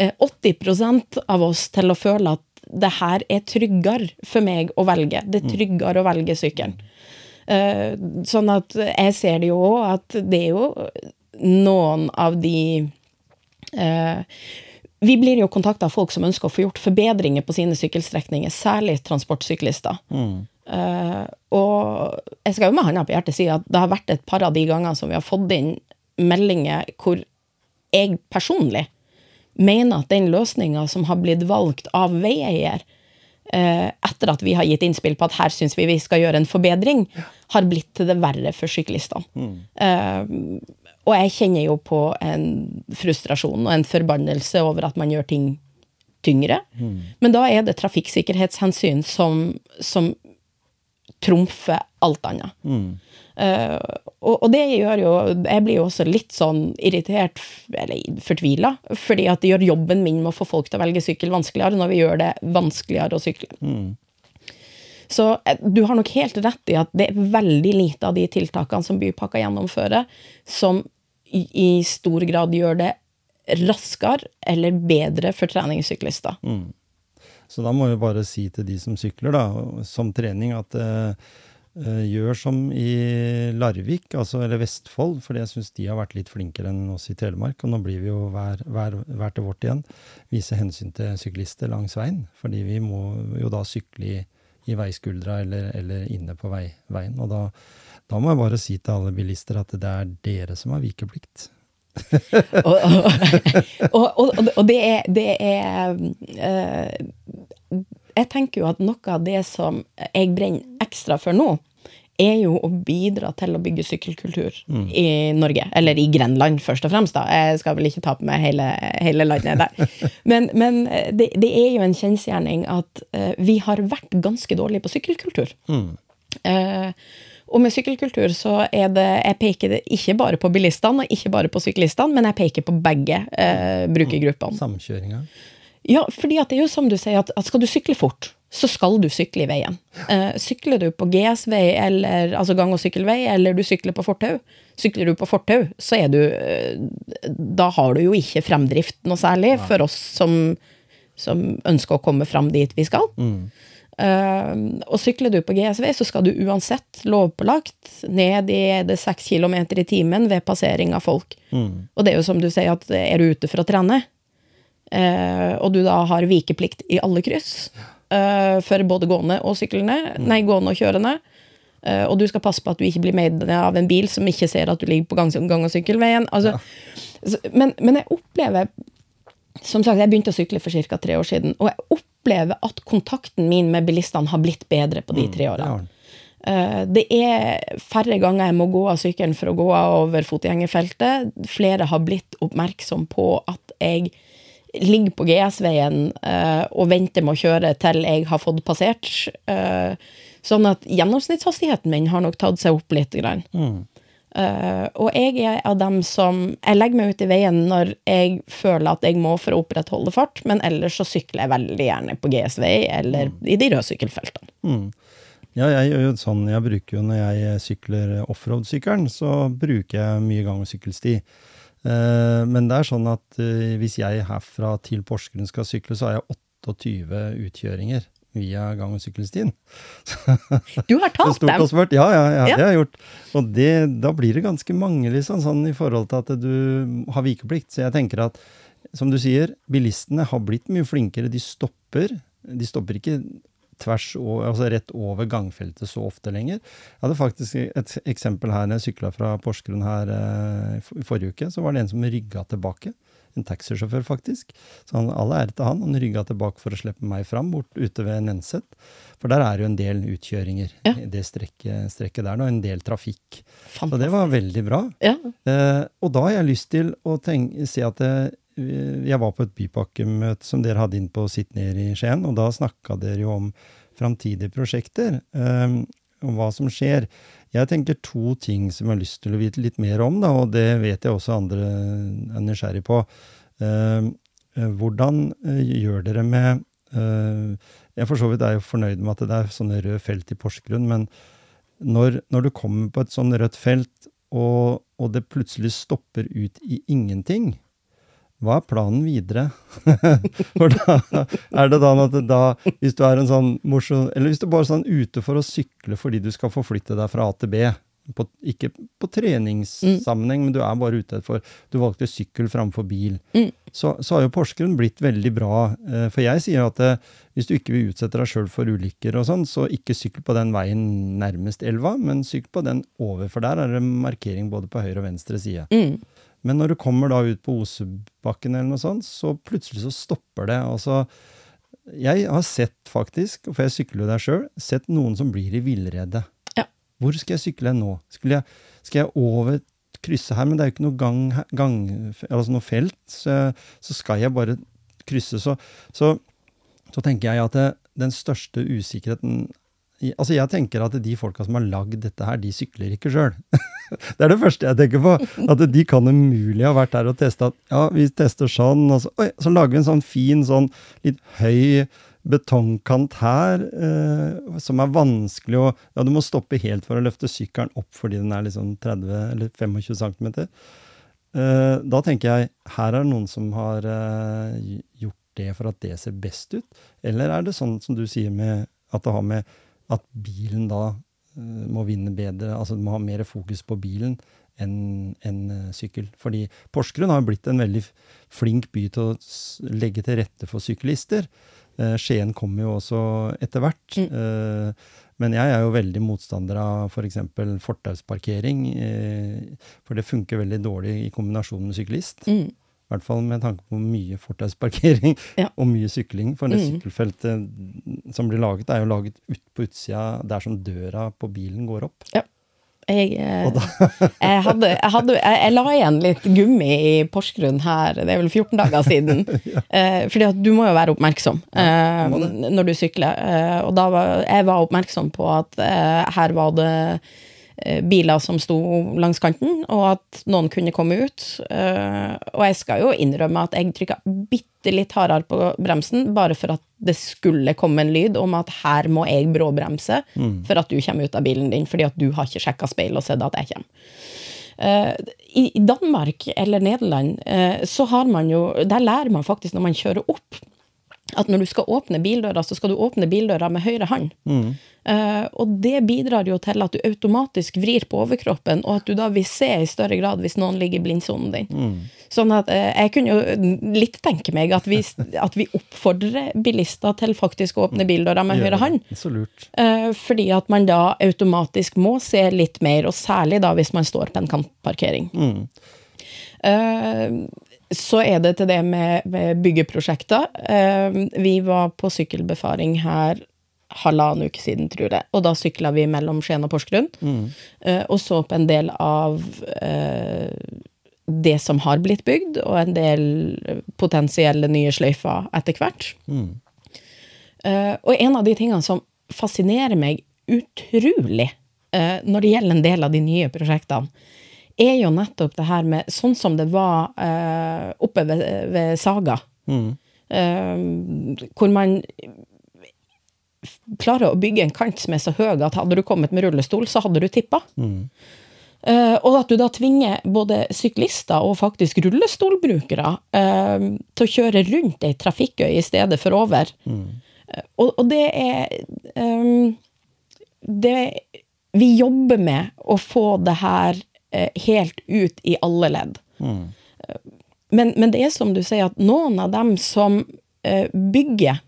eh, 80% av oss til å føle at det her er tryggere for meg å velge. Det er tryggere å velge sykkelen. Eh, sånn at jeg ser det jo òg, at det er jo noen av de eh, Vi blir jo kontakta av folk som ønsker å få gjort forbedringer på sine sykkelstrekninger, særlig transportsyklister. Eh, og jeg skal jo med hånda på hjertet si at det har vært et par av de gangene som vi har fått inn meldinger hvor jeg personlig mener at den løsninga som har blitt valgt av veieier, uh, etter at vi har gitt innspill på at her syns vi vi skal gjøre en forbedring, har blitt til det verre for syklistene. Eh, og jeg kjenner jo på en frustrasjon og en forbannelse over at man gjør ting tyngre. Men da er det trafikksikkerhetshensyn som, som trumfer alt annet. Eh, og, og det gjør jo Jeg blir jo også litt sånn irritert, eller fortvila, fordi at det gjør jobben min med å få folk til å velge sykkel vanskeligere, når vi gjør det vanskeligere å sykle. Så eh, du har nok helt rett i at det er veldig lite av de tiltakene som Bypakka gjennomfører, som i, i stor grad gjør det raskere eller bedre for treningssyklister. Så da må vi bare si til de som sykler, da, som trening, at eh, eh, gjør som i Larvik, altså, eller Vestfold, for jeg syns de har vært litt flinkere enn oss i Telemark. Og nå blir vi jo hver, hver, hver til vårt igjen. Vise hensyn til syklister langs veien. Fordi vi må jo da sykle i, i veiskuldra eller, eller inne på vei, veien. Og da, da må jeg bare si til alle bilister at det er dere som har vikeplikt. [laughs] og, og, og, og, det er, det er uh, Jeg tenker jo at noe av det som jeg brenner ekstra for nå, er jo å bidra til å bygge sykkelkultur i Norge. Eller i Grenland, først og fremst. da. Jeg skal vel ikke ta på meg hele, hele landet der. [laughs] Men, men det, det er jo en kjensgjerning at uh, vi har vært ganske dårlige på sykkelkultur. Eh, og med sykkelkultur så er det Jeg peker ikke bare på bilistene og ikke bare på syklistene, men jeg peker på begge eh, brukergruppene. Samkjøringa. Ja, fordi det er jo som du sier, at, at skal du sykle fort, så skal du sykle i veien. Eh, sykler du på GS-vei, eller altså gang- og sykkelvei, eller du sykler på fortau, sykler du på fortau, så er du eh, Da har du jo ikke fremdrift noe særlig for oss som, som ønsker å komme fram dit vi skal. Eh, og sykler du på GSV, så skal du uansett lovpålagt ned i det seks kilometer i timen ved passering av folk. Og det er jo som du sier, at er du ute for å trene, eh, og du da har vikeplikt i alle kryss eh, for både gående og syklende, nei, gående og kjørende, eh, og du skal passe på at du ikke blir med av en bil som ikke ser at du ligger på gang, og sykkelveien. Altså, så- men, men jeg opplever som sagt, jeg begynte å sykle for ca. tre år siden, og jeg opplever at kontakten min med bilistene har blitt bedre på de tre årene. Eh, Det er færre ganger jeg må gå av sykkelen for å gå av over fotgjengerfeltet. Flere har blitt oppmerksom på at jeg ligger på GS-veien eh, og venter med å kjøre til jeg har fått passert. Eh, sånn at gjennomsnittshastigheten min har nok tatt seg opp litt. Grann. Eh, og jeg er av dem som Jeg legger meg ut i veien når jeg føler at jeg må for å opprettholde fart, men ellers så sykler jeg veldig gjerne på GSV eller eller i de røde sykkelfeltene. Ja, jeg gjør jo sånn, jeg bruker jo når jeg sykler offroad-sykkelen, så bruker jeg mye gang- og sykkelsti. Uh, men det er sånn at uh, hvis jeg herfra til Porsgrunn skal sykle, så har jeg 28 utkjøringer via gang- og sykkelstien. [laughs] Du har Stort dem! Ja, ja, ja, Ja. det har jeg gjort. Og det, da blir det ganske mange, liksom, sånn i forhold til at du har vikeplikt. Så jeg tenker at, som du sier, bilistene har blitt mye flinkere. De stopper. De stopper ikke tvers over, altså rett over gangfeltet så ofte lenger. Jeg hadde faktisk et eksempel her når jeg sykla fra Porsgrunn her eh, i i forrige uke. Så var det en som rygga tilbake. En taxisjåfør, faktisk. Så han, all ære til han. Han rygga tilbake for å slippe meg fram bort ute ved Nenset. For der er jo en del utkjøringer Ja. i det strekket, strekket der nå. En del trafikk. Så det var veldig bra. Ja. Eh, og da har jeg lyst til å tenke, si at eh, jeg var på et bypakkemøte som dere hadde inn på sitt ned i Skien, og da snakka dere jo om framtidige prosjekter, eh, om hva som skjer. Jeg tenker to ting som jeg har lyst til å vite litt mer om, da, og det vet jeg også andre er nysgjerrig på. Eh, hvordan eh, gjør dere med eh, Jeg for så vidt er jo fornøyd med at det er sånne røde felt i Porsgrunn, men når, når du kommer på et sånn rødt felt, og, og det plutselig stopper ut i ingenting, hva er planen videre? [laughs] For da er det da at da, hvis du er en sånn morsom Eller hvis du bare er sånn ute for å sykle fordi du skal forflytte deg fra A til B, på, ikke på treningssammenheng, men du er bare ute for Du valgte sykkel framfor bil. Mm. Så, så har jo Porsgrunn blitt veldig bra. eh, For jeg sier at eh, hvis du ikke vil utsette deg sjøl for ulykker og sånn, så ikke sykkel på den veien nærmest elva, men sykkel på den over, for der er det markering både på høyre og venstre side. Mm. Men når du kommer da ut på Osebakken eller noe sånt, så plutselig så stopper det. Altså, jeg har sett faktisk, for jeg sykler jo der sjøl, sett noen som blir i villrede. Ja. Hvor skal jeg sykle nå? Jeg, skal jeg over krysse her? Men det er jo ikke noe gang, gang altså noe felt, så, så skal jeg bare krysse. Så, så, så tenker jeg at det, den største usikkerheten Altså Jeg tenker at de folka som har lagd dette her, de sykler ikke sjøl. [laughs] det er det første jeg tenker på. At de kan umulig ha vært der og testa at ja, vi tester sånn, og så, oi, så lager vi en sånn fin, sånn litt høy betongkant her, eh, som er vanskelig å Ja, du må stoppe helt for å løfte sykkelen opp fordi den er liksom 30 eller 25 cm. Eh, da tenker jeg her er det noen som har eh, gjort det for at det ser best ut. Eller er det sånn som du sier med at det har med at bilen da eh, må vinne bedre, altså du må ha mer fokus på bilen enn enn, eh, sykkel. Fordi Porsgrunn har blitt en veldig flink by til å legge til rette for syklister. Eh, Skien kommer jo også etter hvert. Mm. men jeg er jo veldig motstander av f.eks. For fortausparkering. For det funker veldig dårlig i kombinasjon med syklist. Mm. I hvert fall med tanke på mye fortausparkering [laughs] Ja. og mye sykling. For det Mm. sykkelfeltet som blir laget, er jo laget ut på utsida der som døra på bilen går opp. Jeg, eh, [laughs] jeg, hadde, jeg, hadde, jeg, la igjen litt gummi i Porsgrunn her, det er vel 14 dager siden. [laughs] ja. fordi at du må jo være oppmerksom ja, når du sykler. Eh, og da var jeg var oppmerksom på at eh, her var det eh, biler som sto langs kanten, og at noen kunne komme ut. Eh, og jeg skal jo innrømme at jeg trykka bitte litt hardere på bremsen, bare for at det skulle komme en lyd om at her må jeg bråbremse for at du kommer ut av bilen din, fordi at du har ikke sjekka speilet og sett at jeg kommer. Eh, I Danmark eller Nederland eh, så har man jo Der lærer man faktisk når man kjører opp, at når du skal åpne bildøra, så skal du åpne bildøra med høyre hånd. Eh, og det bidrar jo til at du automatisk vrir på overkroppen, og at du da vil se i større grad hvis noen ligger i blindsonen din. Sånn at uh, jeg kunne jo litt tenke meg at vi, [laughs] at vi oppfordrer bilister til faktisk å åpne bildøra med høyre hånd. Eh, fordi at man da automatisk må se litt mer, og særlig da hvis man står på en kantparkering. Eh, så er det til det med, med byggeprosjekter. Eh, vi var på sykkelbefaring her halvannen uke siden, tror jeg, og da sykla vi mellom Skien og Porsgrunn, eh, og så på en del av eh, det som har blitt bygd, og en del potensielle nye sløyfer etter hvert. Eh, og en av de tingene som fascinerer meg utrolig uh, når det gjelder en del av de nye prosjektene, er jo nettopp det her med sånn som det var eh, oppe ved, ved Saga. Eh, hvor man klarer å bygge en kant som er så høy at hadde du kommet med rullestol, så hadde du tippa. Eh, og at du da tvinger både syklister og faktisk rullestolbrukere uh, til å kjøre rundt ei trafikkøy i stedet for over. Eh, og, og det er um, det, Vi jobber med å få det her helt ut i alle ledd. Men, men det er som du sier, at noen av dem som eh, bygger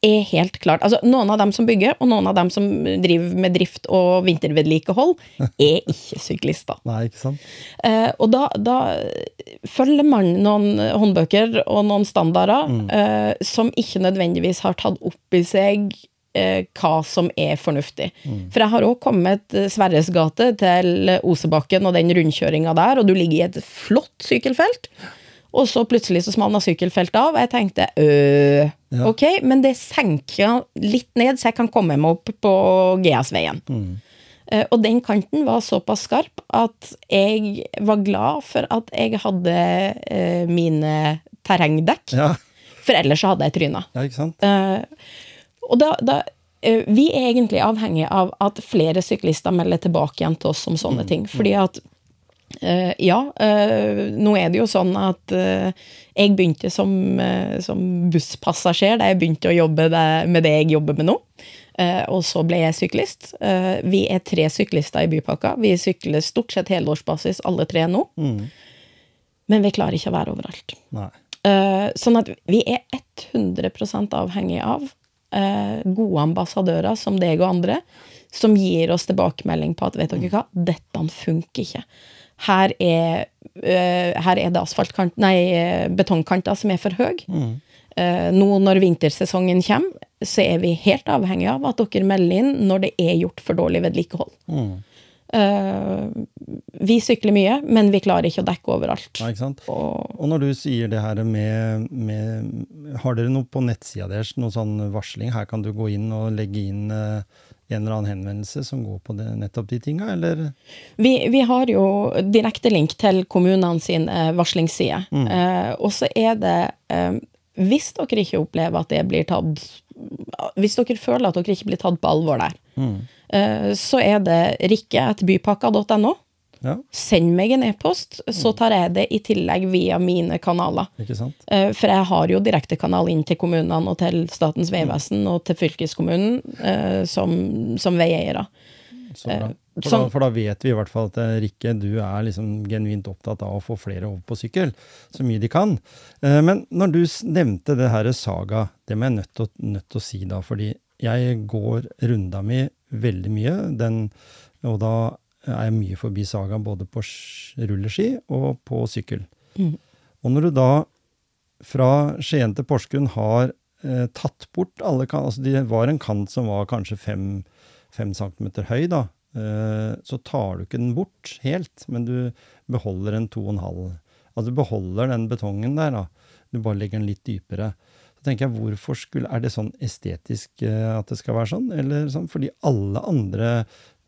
er helt klart Altså, noen av dem som bygger, og noen av dem som driver med drift og vintervedlikehold, [laughs] er ikke syklister. Nei, ikke sant? Eh, og da, da følger man noen håndbøker og noen standarder eh, som ikke nødvendigvis har tatt opp i seg eh, hva som er fornuftig. For jeg har òg kommet eh, Sverres gate til Osebakken og den rundkjøringa der, og du ligger i et flott sykkelfelt. Og så plutselig så smalna sykkelfeltet av, og jeg tenkte øh, Ja. ok, men det senker litt ned, så jeg kan komme meg opp på GS-veien. Eh, Og den kanten var såpass skarp at jeg var glad for at jeg hadde uh, mine terrengdekk. Ja, For ellers så hadde jeg tryna. ja ikke sant? Eh, og da, da eh, Vi er egentlig avhengig av at flere syklister melder tilbake igjen til oss om sånne ting. Fordi at eh, ja, eh, nå er det jo sånn at jeg begynte som, som busspassasjer da jeg begynte å jobbe med det jeg jobber med nå. Og så ble jeg syklist. Vi er tre syklister i bypakka. Vi sykler stort sett helårsbasis alle tre nå. Men vi klarer ikke å være overalt. Nei. Sånn at vi er 100 avhengig av gode ambassadører som deg og andre, som gir oss tilbakemelding på at vet dere hva, dette funker ikke. Her er, eh, her er det asfaltkant, nei, eh, betongkanter som er for høy. Eh, nå når vintersesongen kommer, så er vi helt avhengig av at dere melder inn når det er gjort for dårlig vedlikehold. Eh, vi sykler mye, men vi klarer ikke å dekke overalt. Ja, ikke sant? Og Og når du sier det her med, med Har dere noe på nettsida deres, noe sånn varsling? Her kan du gå inn og legge inn eh, en eller annen henvendelse som går på det, nettopp de tinga, eller? Vi, vi har jo direkte link til kommunene sin eh, varslingsside. Eh, og så er det eh, Hvis dere ikke opplever at det blir tatt Hvis dere føler at dere ikke blir tatt på alvor der, eh, så er det rikke.bypakka.no. Ja, Send meg en e-post, så tar jeg det i tillegg via mine kanaler. Eh, For jeg har jo direktekanal inn til kommunene og til Statens vegvesen og til fylkeskommunen eh, som, som veieiere. Så bra. Eh, For, da, for da vet vi i hvert fall at eh, Rikke, du er liksom genuint opptatt av å få flere over på sykkel, så mye de kan. Eh, Men når du nevnte det her Saga, det må jeg nødt til, nødt til å si da, fordi jeg går runda mi veldig mye, den, og da er jeg mye forbi Saga både på rulleski og på sykkel. Og når du da fra Skien til Porsgrunn har eh, tatt bort alle kan, altså Det var en kant som var kanskje fem, fem centimeter høy, da. Eh, så tar du ikke den bort helt, men du beholder en to og en halv. Altså du beholder den betongen der, da. Du bare legger den litt dypere. Så tenker jeg, hvorfor skulle, Er det sånn estetisk eh, at det skal være sånn? Eller sånn? Fordi alle andre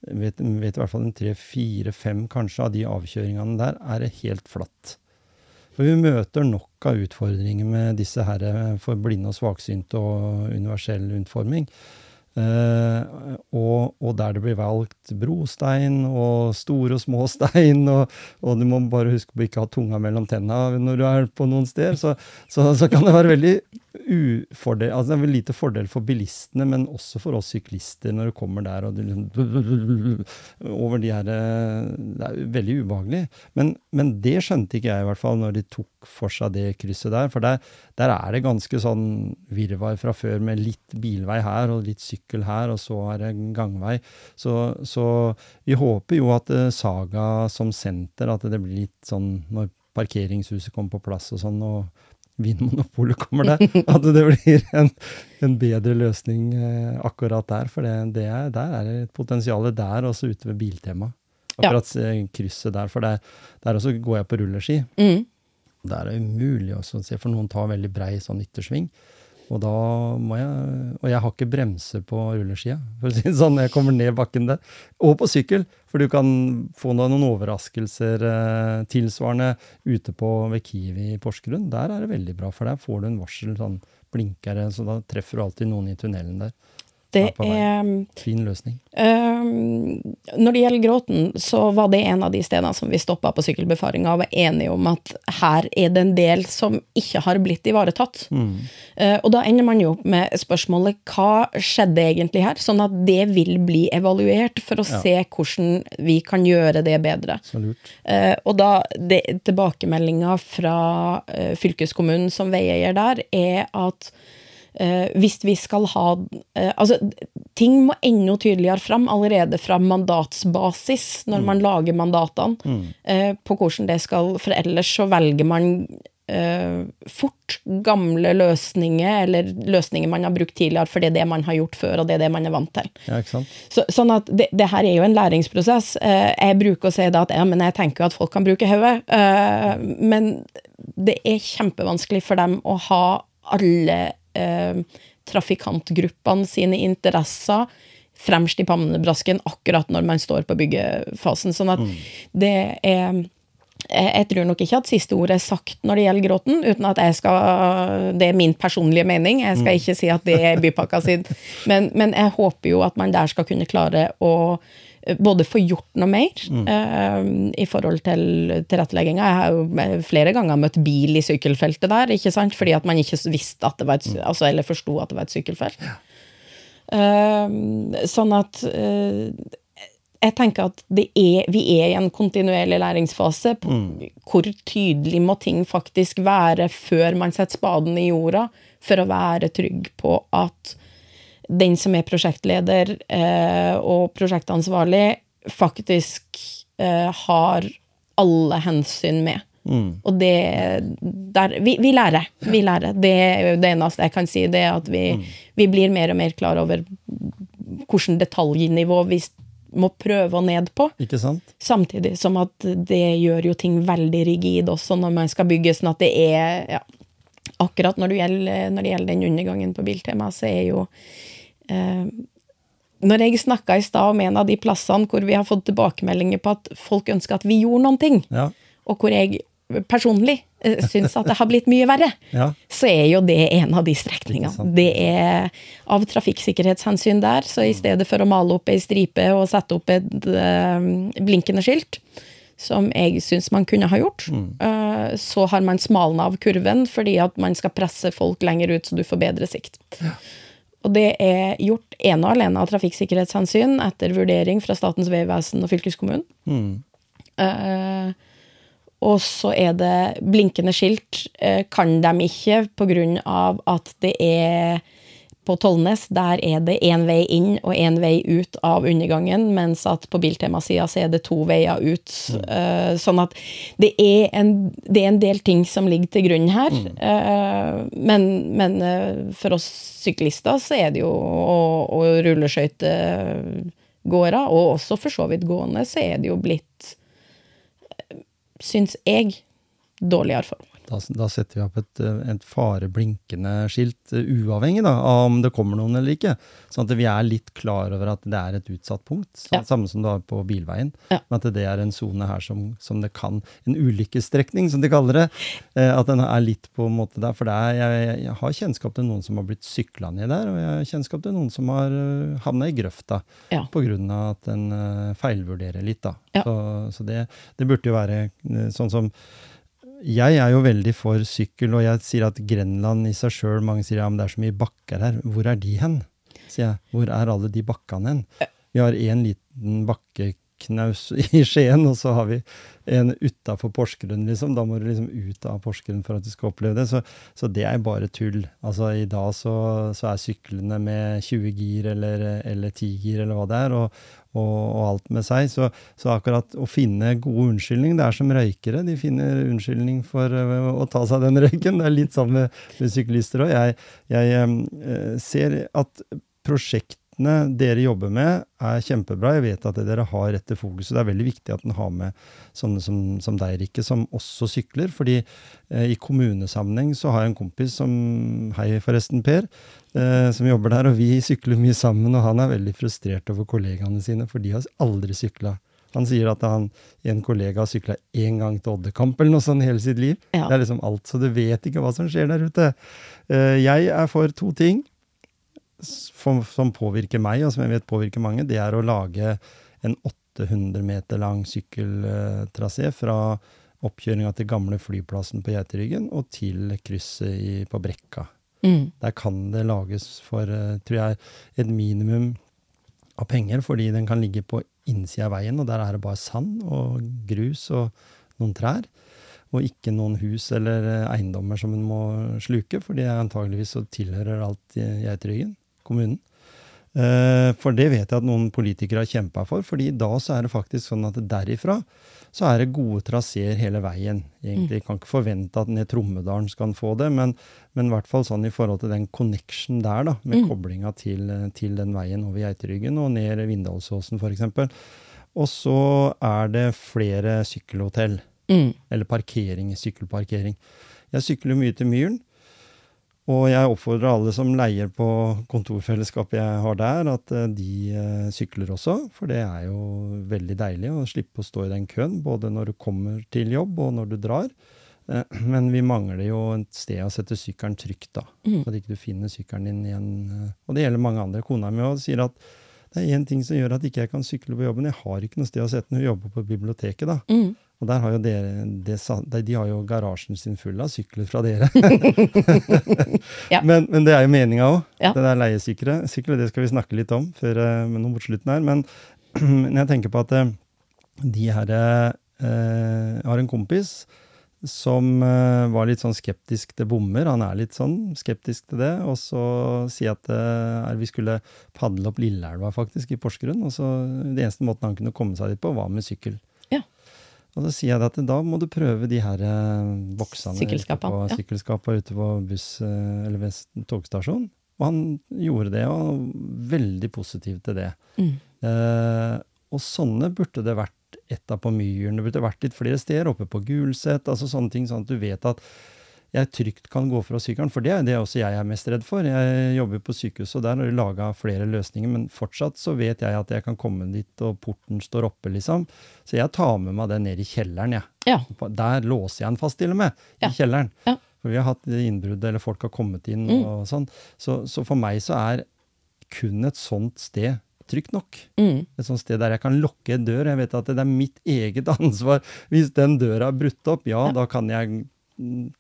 vet, vet i hvert fall en tre, fire, fem kanskje av de avkjøringene der, er helt flatt. For vi møter nok av utfordringer med disse her eh, for blinde og svaksynte og universell utforming. Eh, og, og der det blir valgt brostein og store og små [laughs] stein, og, og du må bare huske på å ikke ha tunga mellom tenna når du er på noen steder, så, så, så kan det være veldig ufordel, altså det er vel lite fordel for bilistene, men også for oss syklister når du kommer der og du liksom over de her Det er veldig ubehagelig. Men, men det skjønte ikke jeg, i hvert fall, når de tok for seg det krysset der. For der, der er det ganske sånn virvar fra før, med litt bilvei her og litt sykkel her, og så er det gangvei. Så, så vi håper jo at eh, Saga som senter, at det blir litt sånn når parkeringshuset kommer på plass og sånn, og Vinmonopolet kommer der, [laughs] at det blir en, en bedre løsning eh, akkurat der. For det, det er, der er det et potensial der, også ute ved Biltema. Akkurat ja. krysset der. For der, der også går jeg på rulleski. Mm. Der er det umulig å se, for noen tar veldig brei sånn yttersving. Og da må jeg Og jeg har ikke bremser på rulleskia, for å si det sånn, jeg kommer ned bakken der. Og på sykkel, for du kan få noen overraskelser eh, tilsvarende ute på ved Kiwi i Porsgrunn. Der er det veldig bra, for der får du en varsel, sånn blinkere, så da treffer du alltid noen i tunnelen der. Det er Fin løsning. Um, når det gjelder Gråten, så var det en av de stedene som vi stoppa på sykkelbefaringa og var enige om at her er det en del som ikke har blitt ivaretatt. Eh, og da ender man jo opp med spørsmålet hva skjedde egentlig her, sånn at det vil bli evaluert for å Ja. se hvordan vi kan gjøre det bedre. Eh, og da, det, tilbakemeldinga fra uh, fylkeskommunen som veieier der, er at hvis vi skal ha eh, Altså, ting må enda tydeligere fram allerede fra mandatsbasis, når man lager mandatene, eh, på hvordan det skal For ellers så velger man Uh, fort gamle løsninger, eller løsninger man har brukt tidligere, for det er det man har gjort før, og det er det man er vant til. Ja? Så, sånn at det, det her er jo en læringsprosess. Uh, jeg bruker å si det at ja, men jeg tenker jo at folk kan bruke hodet. uh, men det er kjempevanskelig for dem å ha alle eh, trafikantgruppene sine interesser fremst i pannebrasken akkurat når man står på byggefasen. Sånn at det er jeg tror nok ikke at siste ord er sagt når det gjelder Gråten, uten at jeg skal Det er min personlige mening. Jeg skal ikke si at det er bypakka sin. Men, men jeg håper jo at man der skal kunne klare å både få gjort noe mer eh, i forhold til tilrettelegginga. Jeg har jo flere ganger møtt bil i sykkelfeltet der, ikke sant? fordi at man ikke visste at det var et, sy- altså, eller forsto at det var et sykkelfelt. Eh, sånn at uh, jeg tenker at det er, vi er i en kontinuerlig læringsfase. På, Hvor tydelig må ting faktisk være før man setter spaden i jorda, for å være trygg på at den som er prosjektleder eh, og prosjektansvarlig, faktisk eh, har alle hensyn med. Og det der, vi, vi lærer. Vi lærer. Det er jo det eneste jeg kan si, det er at vi, vi blir mer og mer klar over hvilket detaljnivå vi må prøve å ned på. Samtidig som at det gjør jo ting veldig rigid også når man skal bygge, sånn at det er ja, Akkurat når det gjelder, når det gjelder den undergangen på Biltema, så er jo Når jeg snakka i stad om en av de plassene hvor vi har fått tilbakemeldinger på at folk ønsker at vi gjorde noen ting, Ja. og hvor jeg personlig uh, syns at det har blitt mye verre, [laughs] Ja. så er jo det en av de strekningene. Det er av trafikksikkerhetshensyn der, så i stedet for å male opp ei stripe og sette opp et eh, blinkende skilt, som jeg syns man kunne ha gjort, Mm. så har man smalna av kurven fordi at man skal presse folk lenger ut så du får bedre sikt. Og det er gjort ene og alene av trafikksikkerhetshensyn etter vurdering fra Statens vegvesen og fylkeskommunen. Eh, og så er det blinkende skilt. eh, kan de ikke pga. at det er på Tollnes, der er det én vei inn og én vei ut av undergangen, mens at på Biltema-sida så er det to veier ut. Eh, sånn at det er, en, det er en del ting som ligger til grunn her. Eh, men men uh, for oss syklister så er det jo å, å rulleskøytegåere, og også for så vidt gående, så er det jo blitt syns jeg, dårligere formål. Da, da setter vi opp et, eh, et fareblinkende skilt, eh, uavhengig da, av om det kommer noen eller ikke. Sånn at vi er litt klar over at det er et utsatt punkt, så, Ja. samme som du har på bilveien. Ja. Men at det er en sone her som, som det kan En ulykkesstrekning, som de kaller det. Eh, at den er litt på en måte der. For det er, jeg, jeg har kjennskap til noen som har blitt sykla ned der, og jeg har kjennskap til noen som har havna i grøfta Ja. av at en feilvurderer litt. da. Ja. Så, så det, det burde jo være sånn som jeg er jo veldig for sykkel, og jeg sier at Grenland i seg sjøl Mange sier ja, men det er så mye bakker her. Hvor er de hen? sier jeg. Hvor er alle de bakkene hen? Vi har én liten bakkeknaus i [laughs] Skien, og så har vi en utafor Porsgrunn, liksom. Da må du liksom ut av Porsgrunn for at du skal oppleve det. Så, så det er bare tull. Altså i dag så, så er syklene med 20 gir eller, eller 10 gir eller hva det er, og, og, og alt med seg. Så, så akkurat å finne gode unnskyldning, det er som røykere. De finner unnskyldning for øh, å ta seg den røyken. Det er litt sånn med, med syklister òg. Jeg, jeg øh, ser at prosjektene dere jobber med, er kjempebra. Jeg vet at dere har rette fokuset. Det er veldig viktig at en har med sånne som, som deg, Rikke, som også sykler. fordi eh, i kommunesammenheng så har jeg en kompis som Hei, forresten, Per. Eh, som jobber der, og vi sykler mye sammen. Og han er veldig frustrert over kollegaene sine, for de har aldri sykla. Han sier at han, en kollega har sykla én gang til Oddekamp eller noe sånt hele sitt liv. Ja. Det er liksom alt, så du vet ikke hva som skjer der ute. Eh, jeg er for to ting. Som, som påvirker meg, og som jeg vet påvirker mange, det er å lage en 800 meter lang sykkeltrasé fra oppkjøringa til gamle flyplassen på Geiteryggen og til krysset i, på Brekka. Mm. Der kan det lages for, eh, tror jeg, et minimum av penger, fordi den kan ligge på innsida av veien, og der er det bare sand og grus og noen trær. Og ikke noen hus eller eh, eiendommer som en må sluke, for det er antageligvis så tilhører alt Geiteryggen, kommunen. Eh, For det vet jeg at noen politikere har kjempa for, fordi da så er det faktisk sånn at derifra så er det gode traseer hele veien. Egentlig kan ikke forvente at ned Trommedalen skal få det, men, men i hvert fall sånn i forhold til den connection der, da, med koblinga til, til den veien over Geiteryggen og ned Vindalsåsen f.eks. Og så er det flere sykkelhotell, Mm. eller parkering, sykkelparkering. Jeg sykler mye til Myren. Og jeg oppfordrer alle som leier på kontorfellesskapet jeg har der, at eh, de eh, sykler også. For det er jo veldig deilig å slippe å stå i den køen, både når du kommer til jobb og når du drar. Eh, [clears throat] Men vi mangler jo et sted å sette sykkelen trygt, da. Så at ikke du finner sykkelen din igjen. Og det gjelder mange andre. Kona mi òg sier at det er én ting som gjør at ikke jeg kan sykle på jobben. Jeg har ikke noe sted å sette den. Hun jobber på biblioteket, da. Mm. Og der har jo dere, de de har jo garasjen sin full av sykler fra dere. [laughs] Ja. men, men det er jo meninga òg. Ja. Det der leiesykler, sykler, det skal vi snakke litt om før, eh, men mot slutten her. Men jeg tenker på at eh, de her eh, har en kompis som eh, var litt sånn skeptisk til bommer. Han er litt sånn skeptisk til det. Og så sier at eh, vi skulle padle opp Lilleelva faktisk i Porsgrunn. Og så Det eneste måten han kunne komme seg dit på, var med sykkel. Og så sier jeg at da må du prøve de her eh, boksene Sykkelskapene, ute på, sykkelskapene ute på buss eh, eller ved togstasjonen. Og han gjorde det, og var veldig positiv til det. Mm. Eh, og sånne burde det vært etta på Myren. Det burde vært litt flere steder, oppe på Gulset. altså Sånne ting, sånn at du vet at jeg trygt kan gå fra sykkelen. For det er det også jeg er mest redd for. Jeg jobber på sykehuset, og der har de laga flere løsninger. Men fortsatt så vet jeg at jeg kan komme dit, og porten står oppe, liksom. Så jeg tar med meg den ned i kjelleren, jeg. Ja. Der låser jeg den fast, til og med. I kjelleren. Ja. For vi har hatt innbrudd, eller folk har kommet inn Mm. og sånn. Så, så for meg så er kun et sånt sted trygt nok. Mm. Et sånt sted der jeg kan lukke en dør. Jeg vet at det er mitt eget [laughs] ansvar. Hvis den døra er brutt opp, ja, Ja. da kan jeg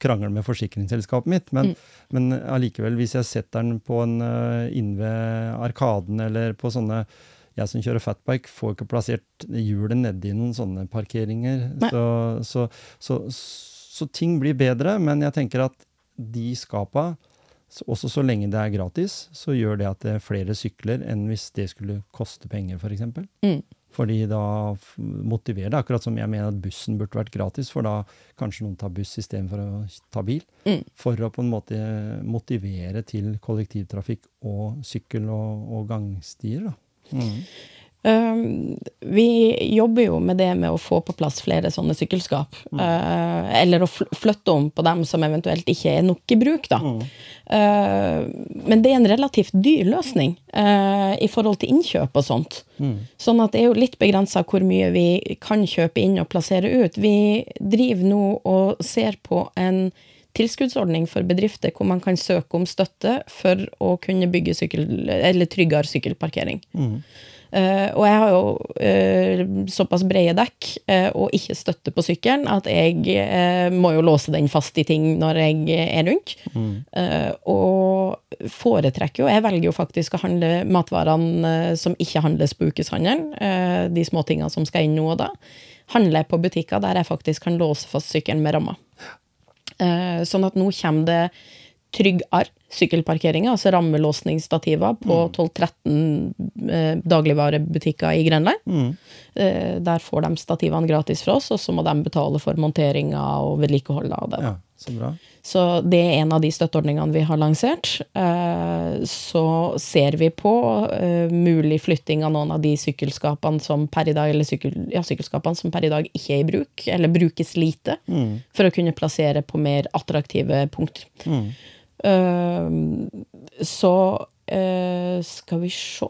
krangle med forsikringsselskapet mitt. Men, Mm. men allikevel, hvis jeg setter den på en inne inn ved Arkaden eller på sånne jeg som kjører fatbike, får ikke plassert hjulet nedi noen sånne parkeringer. Så, så, så, så ting blir bedre, men jeg tenker at de skapa, også så lenge det er gratis, så gjør det at det er flere sykler enn hvis det skulle koste penger, f.eks. Mm. Fordi da motiverer det, akkurat som jeg mener at bussen burde vært gratis, for da kanskje noen tar buss istedenfor å ta bil. Mm. For å på en måte motivere til kollektivtrafikk og sykkel og, og gangstier. Da. Mm. Um, vi jobber jo med det med å få på plass flere sånne sykkelskap. Mm. eller å flytte om på dem som eventuelt ikke er nok i bruk, da. Mm. men det er en relativt dyr løsning uh, i forhold til innkjøp og sånt. Sånn at det er jo litt begrensa hvor mye vi kan kjøpe inn og plassere ut. Vi driver nå og ser på en tilskuddsordning for bedrifter hvor man kan søke om støtte for å kunne bygge sykkel, eller tryggere sykkelparkering. Eh, og jeg har jo eh, såpass brede dekk eh, og ikke støtte på sykkelen at jeg eh, må jo låse den fast i ting når jeg er rundt. Eh, og foretrekker jo Jeg velger jo faktisk å handle matvarene eh, som ikke handles på ukeshandelen. eh, de småtingene som skal inn nå og da. Handler jeg på butikker der jeg faktisk kan låse fast sykkelen med ramma. Eh, sånn at nå kommer det tryggere sykkelparkeringa, altså rammelåsningsstativer på 12-13 eh, dagligvarebutikker i Grenland. Eh, der får de stativene gratis fra oss, og så må de betale for monteringa og vedlikeholdet av det. Ja, så bra. Så det er en av de støtteordningene vi har lansert. Eh, Så ser vi på eh, mulig flytting av noen av de sykkelskapene som per i dag, eller sykkel, ja, sykkelskapene som per i dag ikke er i bruk, eller brukes lite, for å kunne plassere på mer attraktive punkt. Eh, Så eh, skal vi se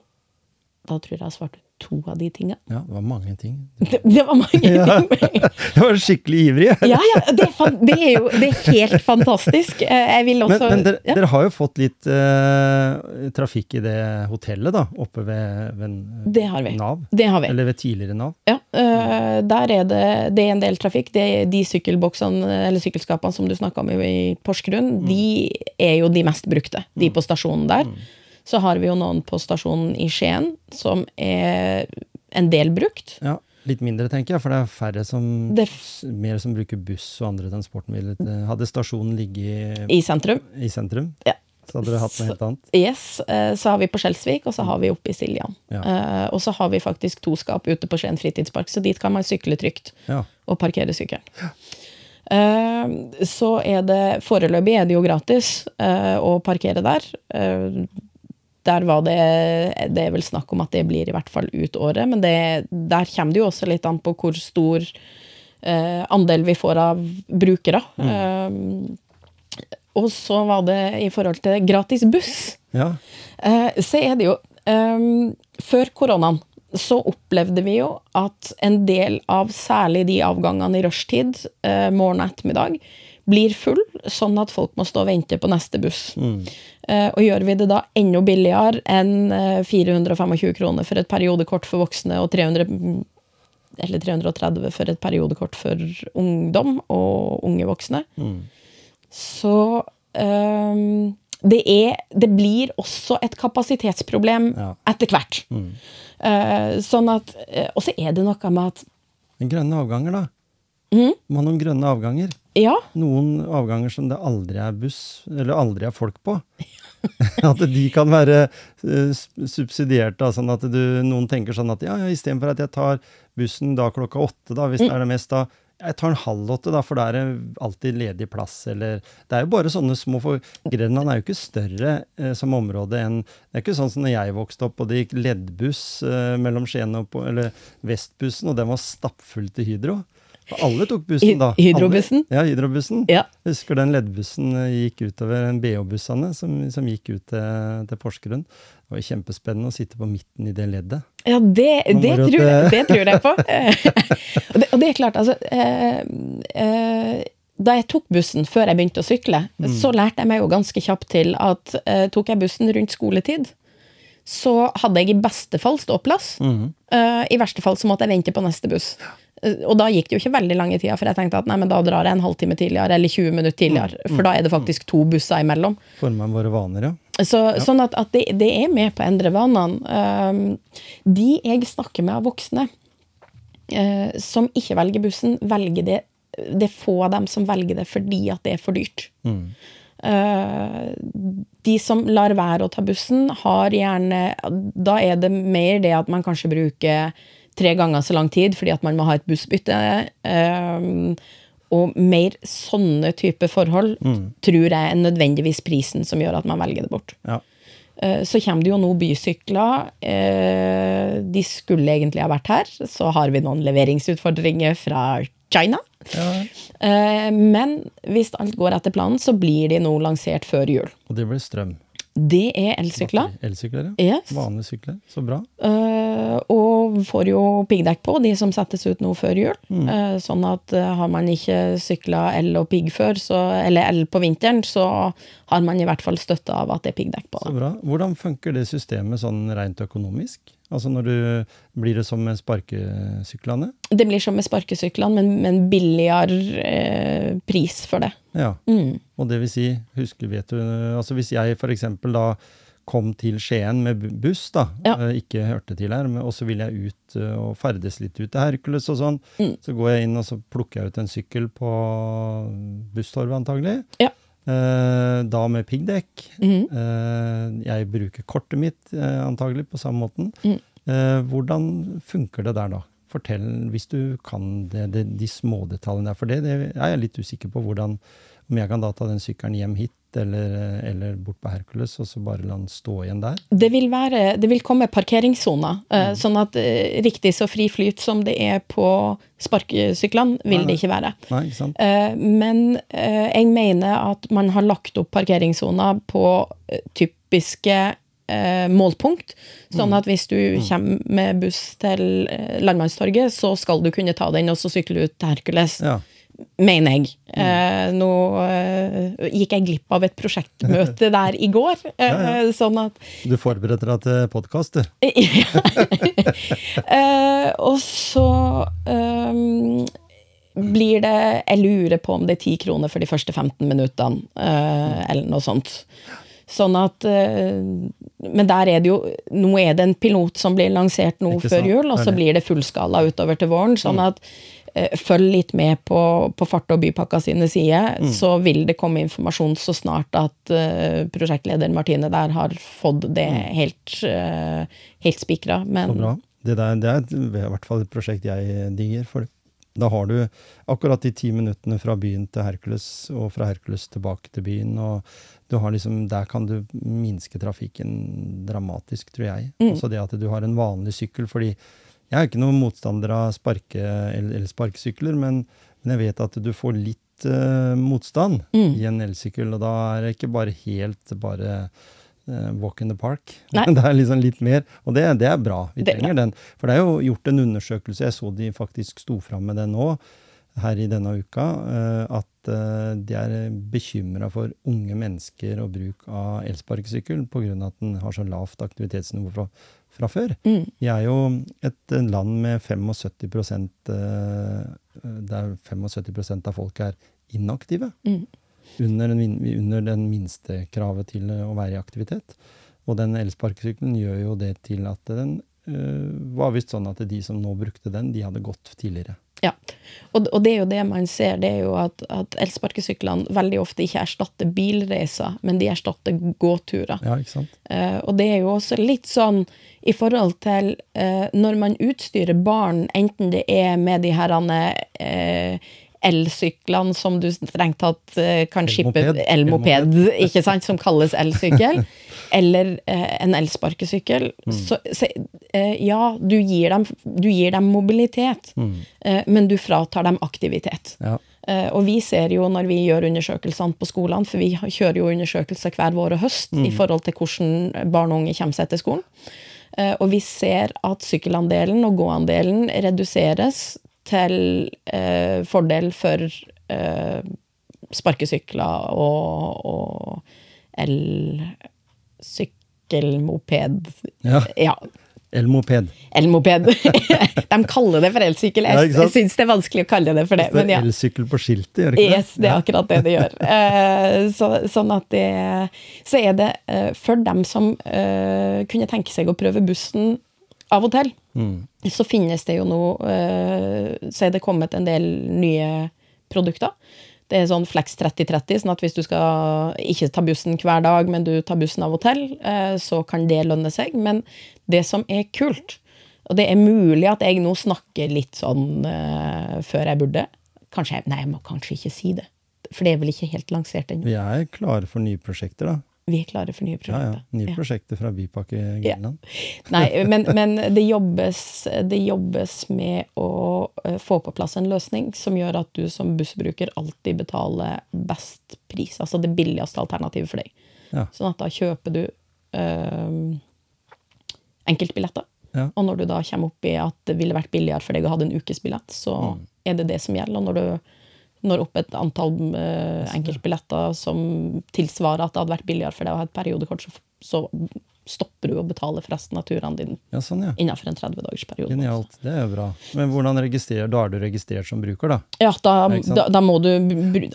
Da tror jeg jeg svarte svart to av de tinga. Ja, det var mange ting. [laughs] Det, det var mange [laughs] Ja. ting. [laughs] Jeg var skikkelig ivrig. Ja, ja, det er, fan- det er jo det er helt fantastisk. Eh, Jeg vil Men, også men dere, ja. dere har jo fått litt uh, trafikk i det hotellet, da, oppe ved, ved Det har vi. Nav? Det har vi. Eller ved tidligere Nav? Ja, Uh, der er det, det er en del trafikk. Det de sykkelboksene, eller sykkelskapene som du snakka om i Porsgrunn, Mm. de er jo de mest brukte, de på stasjonen der. Så har vi jo noen på stasjonen i Skien som er en del brukt. Ja, Litt mindre, tenker jeg, for det er færre som mer som bruker buss og andre transportmidler. Eh, Hadde stasjonen ligget I sentrum. i sentrum, Ja. så hadde dere hatt noe helt annet. Yes, eh, så har vi på Skjelsvik, og så har vi oppe i Siljan. Ja. Eh, Og så har vi faktisk to skap ute på Skien fritidspark, så dit kan man sykle trygt. Ja. og parkere sykkelen. Så er det Foreløpig er det jo gratis uh, å parkere der. Eh, der var det Det er vel snakk om at det blir i hvert fall ut året, men det, der kommer det jo også litt an på hvor stor eh, andel vi får av brukere. Eh, og så var det i forhold til gratis buss. ja. Eh, så er det jo ehm, Før koronaen så opplevde vi jo at en del av særlig de avgangene i rushtid, eh, morgen og ettermiddag, blir full, sånn at folk må stå og vente på neste buss. Eh, og gjør vi det da enda billigere enn eh, 425 kroner for et periodekort for voksne og 300 mm, eller 330 for et periodekort for ungdom og unge voksne, så um, det, er, det blir også et kapasitetsproblem Ja. etter hvert. Eh, sånn at, eh, og så er det noe med at grønne avganger, da? Mm. Må ha noen grønne avganger. Ja, Noen avganger som det aldri er buss, eller aldri er folk på. [laughs] at de kan være eh, subsidiert, da, sånn at du, noen tenker sånn at ja, ja, istedenfor at jeg tar bussen da klokka åtte, da, hvis det er det mest da, jeg tar en halv åtte, da, for da er det alltid ledig plass, eller Det er jo bare sånne små for Grenland er jo ikke større eh, som område enn Det er ikke sånn som når jeg vokste opp, og det gikk leddbuss eh, mellom Skien og på, Eller Vestbussen, og den var stappfull til Hydro. Alle tok bussen da. Hydrobussen? Alle, ja, Hydrobussen. ja. Husker den leddbussen eh, gikk utover en BH-bussene som, som gikk ut til, til Porsgrunn. Det var kjempespennende å sitte på midten i det leddet. Ja, det, det, tror, jeg, det tror jeg på. [laughs] og, det, og det er klart, altså eh, eh, Da jeg tok bussen før jeg begynte å sykle, så lærte jeg meg jo ganske kjapt til at eh, tok jeg bussen rundt skoletid, så hadde jeg i beste fall ståplass. Eh, I verste fall så måtte jeg vente på neste buss. Eh, og da gikk det jo ikke veldig lang tida, for jeg tenkte at nei, men da drar jeg en halvtime tidligere, eller 20 minutter tidligere, for da er det faktisk to busser imellom. Former våre vaner, ja. Så, Sånn at, at det, det er med på å endre vanene. Um, de jeg snakker med av voksne eh, som ikke velger bussen, velger det Det er få av dem som velger det fordi at det er for dyrt. Eh, de som lar være å ta bussen, har gjerne Da er det mer det at man kanskje bruker tre ganger så lang tid fordi at man må ha et bussbytte. eh, og mer sånne type forhold tror jeg er nødvendigvis prisen som gjør at man velger det bort. ja. Eh, Så kommer det jo nå bysykler. Eh, De skulle egentlig ha vært her. Så har vi noen leveringsutfordringer fra China. ja. Eh, Men hvis alt går etter planen, så blir de nå lansert før jul. Og det blir strøm. Det er elsykler. Elsykler, ja. Yes. Vanlige sykler. Så bra. Uh, og får jo piggdekk på, de som settes ut nå før jul. Eh, sånn at uh, har man ikke sykla el og pigg før, så, eller el på vinteren, så har man i hvert fall støtte av at det er piggdekk på. Så bra. Hvordan funker det systemet sånn rent økonomisk? Altså når du Blir det som med sparkesyklene? Det blir som med sparkesyklene, men, men billigere eh, pris for det. Ja. Mm. Og det vil si, husker, vet du Altså hvis jeg eksempel da kom til Skien med buss, da, Ja. eh, ikke hørte til her, men- og så vil jeg ut eh, og ferdes litt ut til Hercules og sånn, Mm. så går jeg inn og så plukker jeg ut en sykkel på busstorvet antagelig. Ja. Eh, da med piggdekk. Eh, jeg bruker kortet mitt eh, antagelig på samme måten. Mm. Hvordan funker det der da? Fortell hvis du kan det, det, de små detaljene der. For det, det er jeg litt usikker på hvordan Om jeg kan da ta den sykkelen hjem hit, eller, eller bort på Hercules, og så bare la den stå igjen der. Det vil, være, det vil komme parkeringssoner, Mm. sånn at eh, riktig så fri flyt som det er på sparkesyklene, vil Nei, nei. det ikke være. Nei, ikke sant? Eh, men eh, jeg mener at man har lagt opp parkeringssoner på eh, typiske eh, målpunkt. Sånn at hvis du kommer med buss til eh, Landmannstorget, så skal du kunne ta den, og så sykle ut til Hercules. Ja. Mener jeg. Eh, nå eh, gikk jeg glipp av et prosjektmøte [laughs] der i går, eh, sånn at Du forbereder deg til podkast, du. [laughs] Eh, og så ehm, blir det Jeg lurer på om det er ti kroner for de første 15 minuttene, eh, eller noe sånt. Sånn at Men der er det jo Nå er det en pilot som blir lansert nå før jul, og så blir det fullskala utover til våren. Sånn at eh, følg litt med på, på Fart og bypakka sine sider, Mm. så vil det komme informasjon så snart at uh, prosjektleder Martine der har fått det helt, uh, helt spikra. Mm. Så bra. Det, der, det er i hvert fall et prosjekt jeg digger. For da har du akkurat de ti minuttene fra byen til Hercules, og fra Hercules tilbake til byen. og du har liksom, Der kan du minske trafikken dramatisk, tror jeg. Også det at du har en vanlig sykkel. fordi jeg er ikke noen motstander av sparke, el- sparkesykler, men, men jeg vet at du får litt uh, motstand i en elsykkel, og da er det ikke bare helt bare uh, walk in the park. [laughs] Nei. det er liksom litt mer, og det, det er bra. Vi Det- trenger den. For det er jo gjort en undersøkelse, jeg så de faktisk sto fram med den nå, her i denne uka, uh, at de er bekymra for unge mennesker og bruk av elsparkesykkel pga. at den har så lavt aktivitetsnivå fra, fra før. Mm. Vi er jo et land med 75 eh, der 75% av folk er inaktive. Mm. Under, den, under den minste kravet til å være i aktivitet. Og den elsparkesykkelen gjør jo det til at den var visst sånn at de som nå brukte den, de hadde gått tidligere. Ja, og, og det er jo det man ser, det er jo at, at elsparkesyklene veldig ofte ikke erstatter bilreiser, men de erstatter gåturer. Ja, ikke sant? Eh, og det er jo også litt sånn i forhold til eh, når man utstyrer barn, enten det er med de herrene eh, elsyklene som du strengt tatt eh, kan skippe Elmoped. Elmoped, ikke sant, som kalles elsykkel, [laughs] eller eh, en elsparkesykkel. Så, så eh, ja, du gir, dem, du gir dem mobilitet, eh, men du fratar dem aktivitet. Ja. Eh, og vi ser jo når vi gjør undersøkelsene på skolene, for vi kjører jo undersøkelser hver vår og høst i forhold til hvordan barn og unge kommer seg til skolen. Eh, og vi ser at sykkelandelen og gåandelen reduseres til eh, fordel for eh, sparkesykler og, og elsykkel, moped ja. Ja, Elmoped. elmoped. [laughs] De kaller det for elsykkel. Jeg, ja, syns det er vanskelig å kalle det for det. Det er ja. elsykkel på skiltet, gjør det ikke Yes, det er akkurat det det gjør. [laughs] Eh, så, sånn at det Så er det eh, for dem som eh, kunne tenke seg å prøve bussen av og til, Mm. så finnes det jo nå Så er det kommet en del nye produkter. Det er sånn Flex 30-30, sånn at hvis du skal ikke ta bussen hver dag, men du tar bussen av til, eh, så kan det lønne seg. Men det som er kult, og det er mulig at jeg nå snakker litt sånn uh, før jeg burde Kanskje Nei, jeg må kanskje ikke si det. For det er vel ikke helt lansert ennå. Vi er klare for nye prosjekter, da. Vi er klare for nye prosjekter. ja. ja. Nye Ja. prosjekter fra Bypakke Grenland. [laughs] Nei, men, men det, jobbes, det jobbes med å eh, få på plass en løsning som gjør at du som bussbruker alltid betaler best pris, altså det billigste alternativet for deg. Ja. Sånn at da kjøper du øh, enkeltbilletter. Ja. Og når du da kommer opp i at det ville vært billigere for deg å ha en ukesbillett, så Mm. er det det som gjelder. Og når du når opp et antall eh, enkeltbilletter som tilsvarer at det hadde vært billigere for deg å ha et periodekort, så, så stopper du å betale for resten av turene dine Ja, sånn, ja. innenfor en 30-dagersperiode. Genialt. Det er jo bra. Men hvordan registrerer Da er du registrert som bruker, da? Ja, da, da, da må du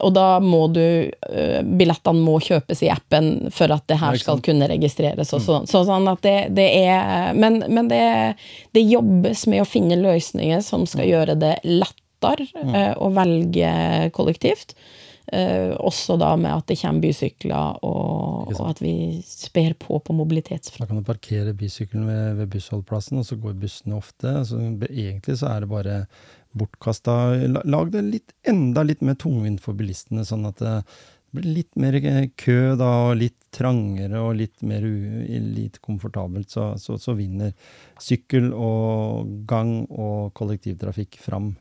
Og da må du eh, Billettene må kjøpes i appen for at det her skal kunne registreres. Og sånn. Så, sånn at det, det er Men, men det, det jobbes med å finne løsninger som skal Mm. gjøre det lettere eh, å velge kollektivt. Eh, også da med at det kommer bysykler, og, og at vi sper på på mobilitetsfronten. Da kan du parkere bysykkelen ved, ved bussholdeplassen, og så går bussene ofte. Så egentlig så er det bare bortkasta Lag det litt, enda litt mer tungvint for bilistene, sånn at det blir litt mer eh, kø da, og litt trangere og litt mer litt komfortabelt. Så, så, så vinner sykkel og gang og kollektivtrafikk fram.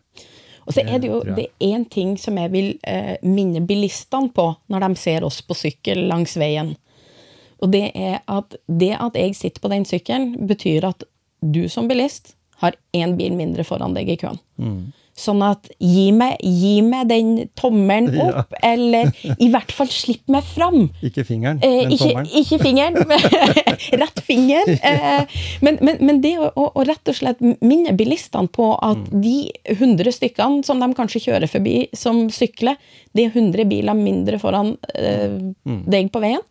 Og så er det jo Det én ting som jeg vil eh, minne bilistene på når de ser oss på sykkel langs veien. Og det er at det at jeg sitter på den sykkelen, betyr at du som bilist har én bil mindre foran deg i køen. Sånn at gi meg, gi meg den tommelen Ja. opp, eller i hvert fall slipp meg fram. Ikke fingeren, Eh, men ikke, tommelen. ikke fingeren, [laughs] men rett finger. Eh, men, men, men det å, å, å rett og slett minne bilistene på at Mm. de 100 stykkene som de kanskje kjører forbi som sykler, det er 100 biler mindre foran eh, Mm. deg på veien.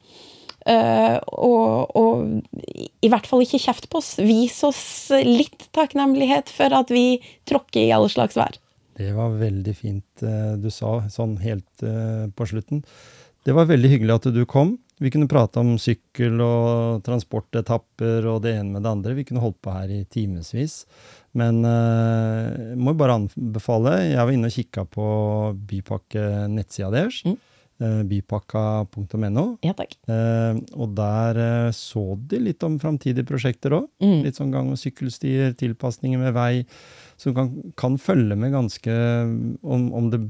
Eh, og, og i hvert fall ikke kjeft på oss. Vis oss litt takknemlighet for at vi tråkker i alle slags vær. Det var veldig fint eh, du sa, sånn helt eh, på slutten. Det var veldig hyggelig at du kom. Vi kunne prate om sykkel og transportetapper og det ene med det andre. Vi kunne holdt på her i timevis. Men jeg må bare anbefale. Jeg var inne og kikka på Bypakke-nettsida deres. Mm. Eh, bypakka.no. Ja, takk. Eh, og der eh, så de litt om framtidige prosjekter òg. Mm. Litt sånn gang- og sykkelstier, tilpasninger med vei, som kan, kan følge med ganske om, om det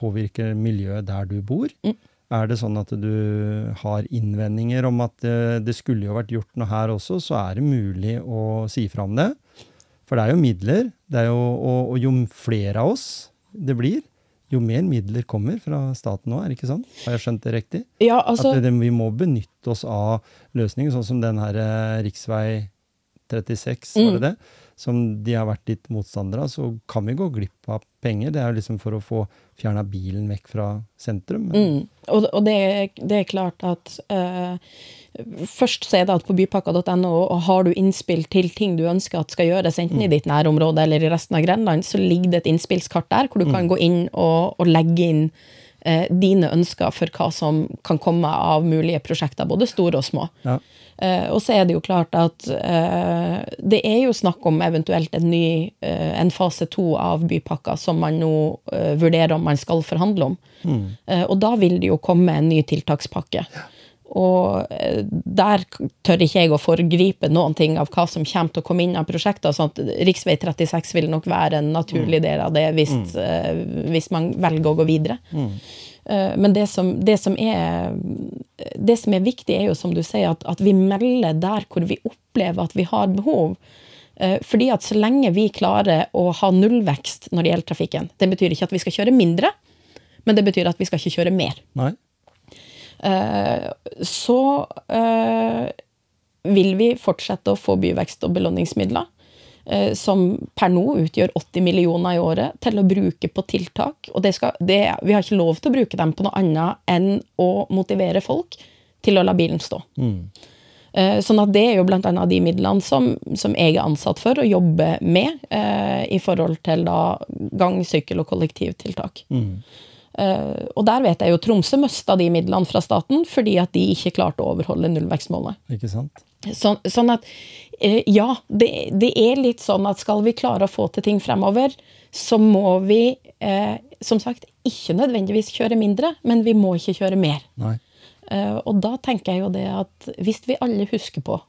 påvirker miljøet der du bor. Mm. Er det sånn at du har innvendinger om at det, det skulle jo vært gjort noe her også, så er det mulig å si fra om det. For det er jo midler, det er jo, og, og jo flere av oss det blir, jo mer midler kommer fra staten nå, er det ikke sånn? Har jeg skjønt det riktig? Ja, altså, At det, vi må benytte oss av løsninger, sånn som den her eh, riksvei 36, var Mm. det det? Som de har vært litt motstandere av, så kan vi gå glipp av penger. Det er jo liksom for å få fjerna bilen vekk fra sentrum. Mm. Og, og det, det er klart at eh, Først så er det at på bypakka.no og har du innspill til ting du ønsker at skal gjøres, enten i ditt nærområde eller i resten av Grenland, så ligger det et innspillskart der hvor du kan gå inn og, og legge inn eh, dine ønsker for hva som kan komme av mulige prosjekter, både store og små. Ja. Eh, og så er det jo klart at eh, det er jo snakk om eventuelt en ny, eh, en fase to av bypakka som man nå eh, vurderer om man skal forhandle om. Eh, og da vil det jo komme en ny tiltakspakke. Og eh, der tør ikke jeg å foregripe noen ting av hva som kommer til å komme inn av prosjekter. sånn Riksvei 36 vil nok være en naturlig del av det hvis, eh, hvis man velger å gå videre. Eh, Men det som, det, som er, det som er viktig, er jo som du sier, at, at vi melder der hvor vi opplever at vi har behov. Eh, Fordi at så lenge vi klarer å ha nullvekst når det gjelder trafikken Det betyr ikke at vi skal kjøre mindre, men det betyr at vi skal ikke kjøre mer. Nei? Eh, så eh, vil vi fortsette å få byvekst og belønningsmidler, eh, som per nå utgjør 80 millioner i året, til å bruke på tiltak. Og det skal, det, vi har ikke lov til å bruke dem på noe annet enn å motivere folk til å la bilen stå. Mm. Sånn at det er jo annet de midlene som, som jeg er ansatt for å jobbe med eh, i forhold til da gang-, sykkel- og kollektivtiltak. Eh, og der vet jeg jo Tromsø mista de midlene fra staten fordi at de ikke klarte å overholde nullvekstmålet. Ikke sant? Sånn, sånn at eh, ja, det, det er litt sånn at skal vi klare å få til ting fremover, så må vi eh, som sagt ikke nødvendigvis kjøre mindre, men vi må ikke kjøre mer. Nei. Uh, og da tenker jeg jo det at hvis vi alle husker på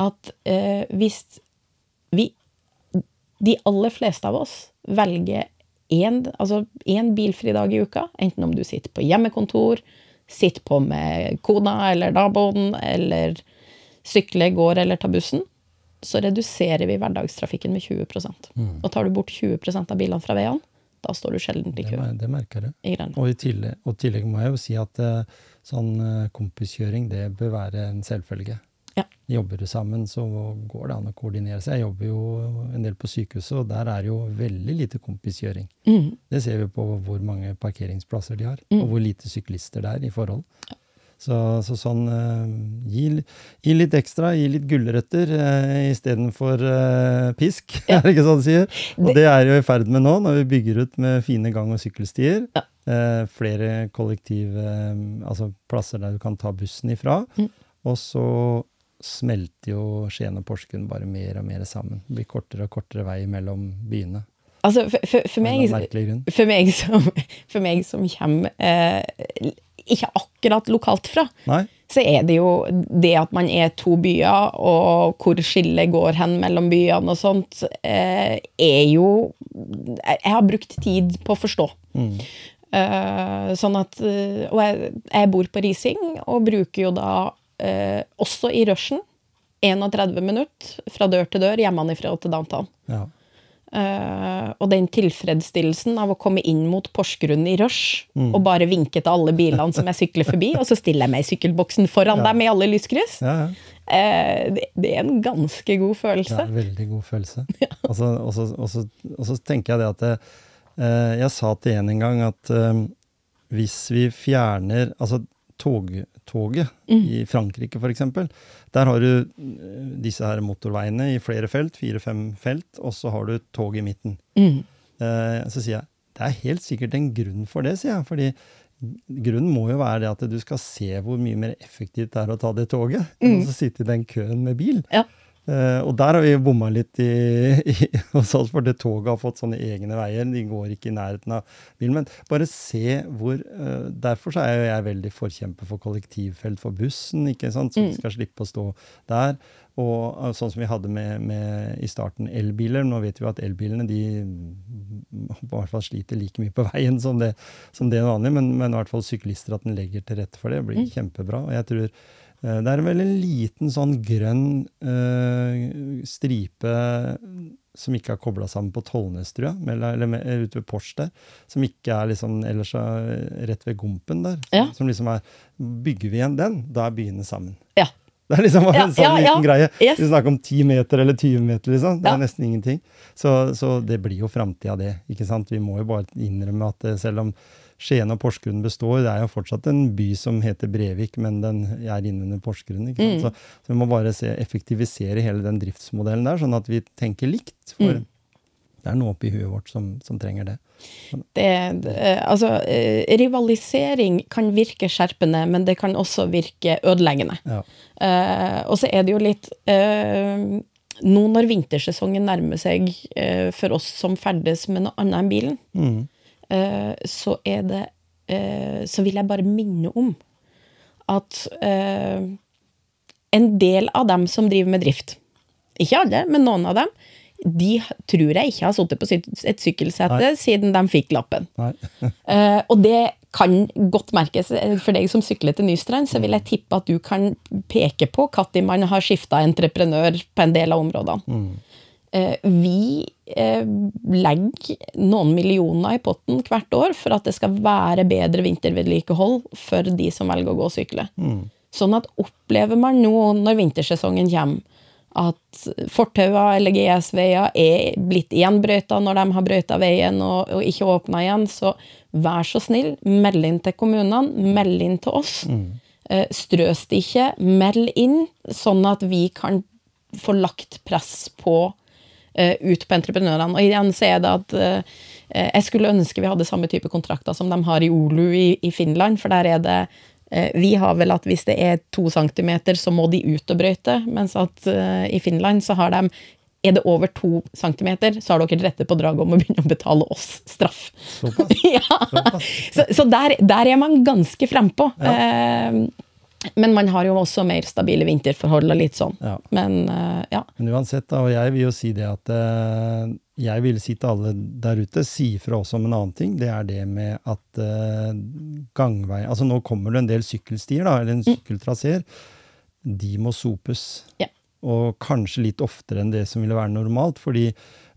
at uh, hvis vi, de aller fleste av oss, velger én altså en bilfri dag i uka, enten om du sitter på hjemmekontor, sitter på med kona eller naboen, eller sykler, går eller tar bussen, så reduserer vi hverdagstrafikken med 20 mm. Og tar du bort 20% av bilene fra veiene, da står du sjelden i kø. Det, det merker jeg. i Og i tillegg, og tillegg må jeg jo si at eh, sånn eh, kompiskjøring, det bør være en selvfølge. Ja. Jobber du sammen, så går det an å koordinere seg. Jeg jobber jo en del på sykehuset, og der er det jo veldig lite kompiskjøring. Mm. Det ser vi på hvor mange parkeringsplasser de har, og hvor lite syklister det er i forhold. Så, så sånn eh, gi, gi litt ekstra, gi litt gulrøtter uh, istedenfor uh, pisk, [laughs] er det ikke sånn de sier? Og det er jo i ferd med nå, når vi bygger ut med fine gang- og sykkelstier. Ja. eh, flere kollektiv, eh, altså plasser der du kan ta bussen ifra. Og så smelter jo Skien og Porsgrunn bare mer og mer sammen. Det blir kortere og kortere vei mellom byene. Altså, for, for, for, meg, for, meg som, for meg som kommer eh, ikke akkurat lokalt fra, Nei? så er det jo det at man er to byer, og hvor skillet går hen mellom byene og sånt, eh, er jo Jeg har brukt tid på å forstå. Eh, sånn at eh, Og jeg, jeg bor på Rising, og bruker jo da eh, også i rushen, 31 minutter fra dør til dør hjemmefra til downtown. Ja. Uh, og den tilfredsstillelsen av å komme inn mot Porsgrunn i rush og bare vinke til alle bilene som jeg sykler forbi, [laughs] og så stiller jeg meg i sykkelboksen foran Ja. dem i alle lyskryss, Ja, ja. uh, det, det er en ganske god følelse. Ja, veldig god følelse. [laughs] Så- og så tenker jeg det at det, uh, Jeg sa til en en gang at eh, hvis vi fjerner Altså tog, toget i Frankrike, f.eks. Der har du eh, disse her motorveiene i flere felt, fire-fem felt, og så har du tog i midten. Mm. Eh, så sier jeg det er helt sikkert en grunn for det, sier jeg. fordi grunnen må jo være det at du skal se hvor mye mer effektivt det er å ta det toget, enn å sitte i den køen med bil. Ja. Eh, og der har vi bomma litt i, i, hos oss, for det toget har fått sånne egne veier. De går ikke i nærheten av bilen. Men bare se hvor uh, Derfor så er jo jeg veldig forkjemper for kollektivfelt for bussen, ikke sant? så vi skal slippe å stå der. Og uh, sånn som vi hadde med, med i starten elbiler. Nå vet vi jo at elbilene de på i hvert fall sliter like mye på veien som det, som det vanlige, men, men i hvert fall syklister at den legger til rette for det, blir kjempebra. Og jeg tror det er vel en liten sånn grønn eh, stripe som ikke er kobla sammen på Tollnes, tror jeg, eller, ute ved Pors der, som ikke er liksom ellers er rett ved Gompen der. Ja. Som liksom er Bygger vi igjen den, da er byene sammen. Ja. Det er liksom bare Ja, en sånn liten greie. Yes. Vi snakker om 10 meter eller 20 meter, liksom. Det er nesten ingenting. Så, så det blir jo framtida, det. ikke sant? Vi må jo bare innrømme at eh, selv om Skien og Porsgrunn består, det er jo fortsatt en by som heter Brevik, men den er innunder Porsgrunn. ikke Mm. Så, så vi må bare se, effektivisere hele den driftsmodellen der, sånn at vi tenker likt. For Mm. det er noe oppi huet vårt som, som trenger det. det, det, altså, eh, rivalisering kan virke skjerpende, men det kan også virke ødeleggende. Ja. Uh, og så er det jo litt uh, Nå når vintersesongen nærmer seg uh, for oss som ferdes med noe annet enn bilen, Mm. Eh, så er det eh, Så vil jeg bare minne om at eh, en del av dem som driver med drift, ikke alle, men noen av dem, de tror jeg ikke har sittet på et sykkelsete Nei. siden de fikk lappen. [laughs] Eh, og det kan godt merkes. For deg som sykler til Nystrand, så vil jeg tippe at du kan peke på når man har skifta entreprenør på en del av områdene. Eh, vi eh, legger noen millioner i potten hvert år for at det skal være bedre vintervedlikehold for de som velger å gå og sykle. Sånn at opplever man nå, når vintersesongen kommer, at fortauer eller GS-veier er blitt igjen brøyta når de har brøyta veien og, og ikke åpna igjen, så vær så snill, meld inn til kommunene, meld inn til oss. Mm. strøs det ikke, meld inn, sånn at vi kan få lagt press på eh, ut på entreprenørene. Og igjen så er det at eh, jeg skulle ønske vi hadde samme type kontrakter som de har i Olu i, i Finland, for der er det eh, vi har vel at hvis det er to centimeter, så må de ut og brøyte, mens at eh, i Finland så har de er det over to centimeter, så har dere rette på draget om å begynne å betale oss straff. Såpass. [laughs] ja. Så, så der, der er man ganske frempå. Eh, men man har jo også mer stabile vinterforhold og litt sånn. Ja. Men uh, ja. Men uansett, da, og jeg vil jo si det at uh, jeg vil si til alle der ute, si fra også om en annen ting. Det er det med at uh, gangvei Altså nå kommer det en del sykkelstier, da, eller en sykkeltraseer. De må sopes. Ja. Og kanskje litt oftere enn det som ville være normalt. fordi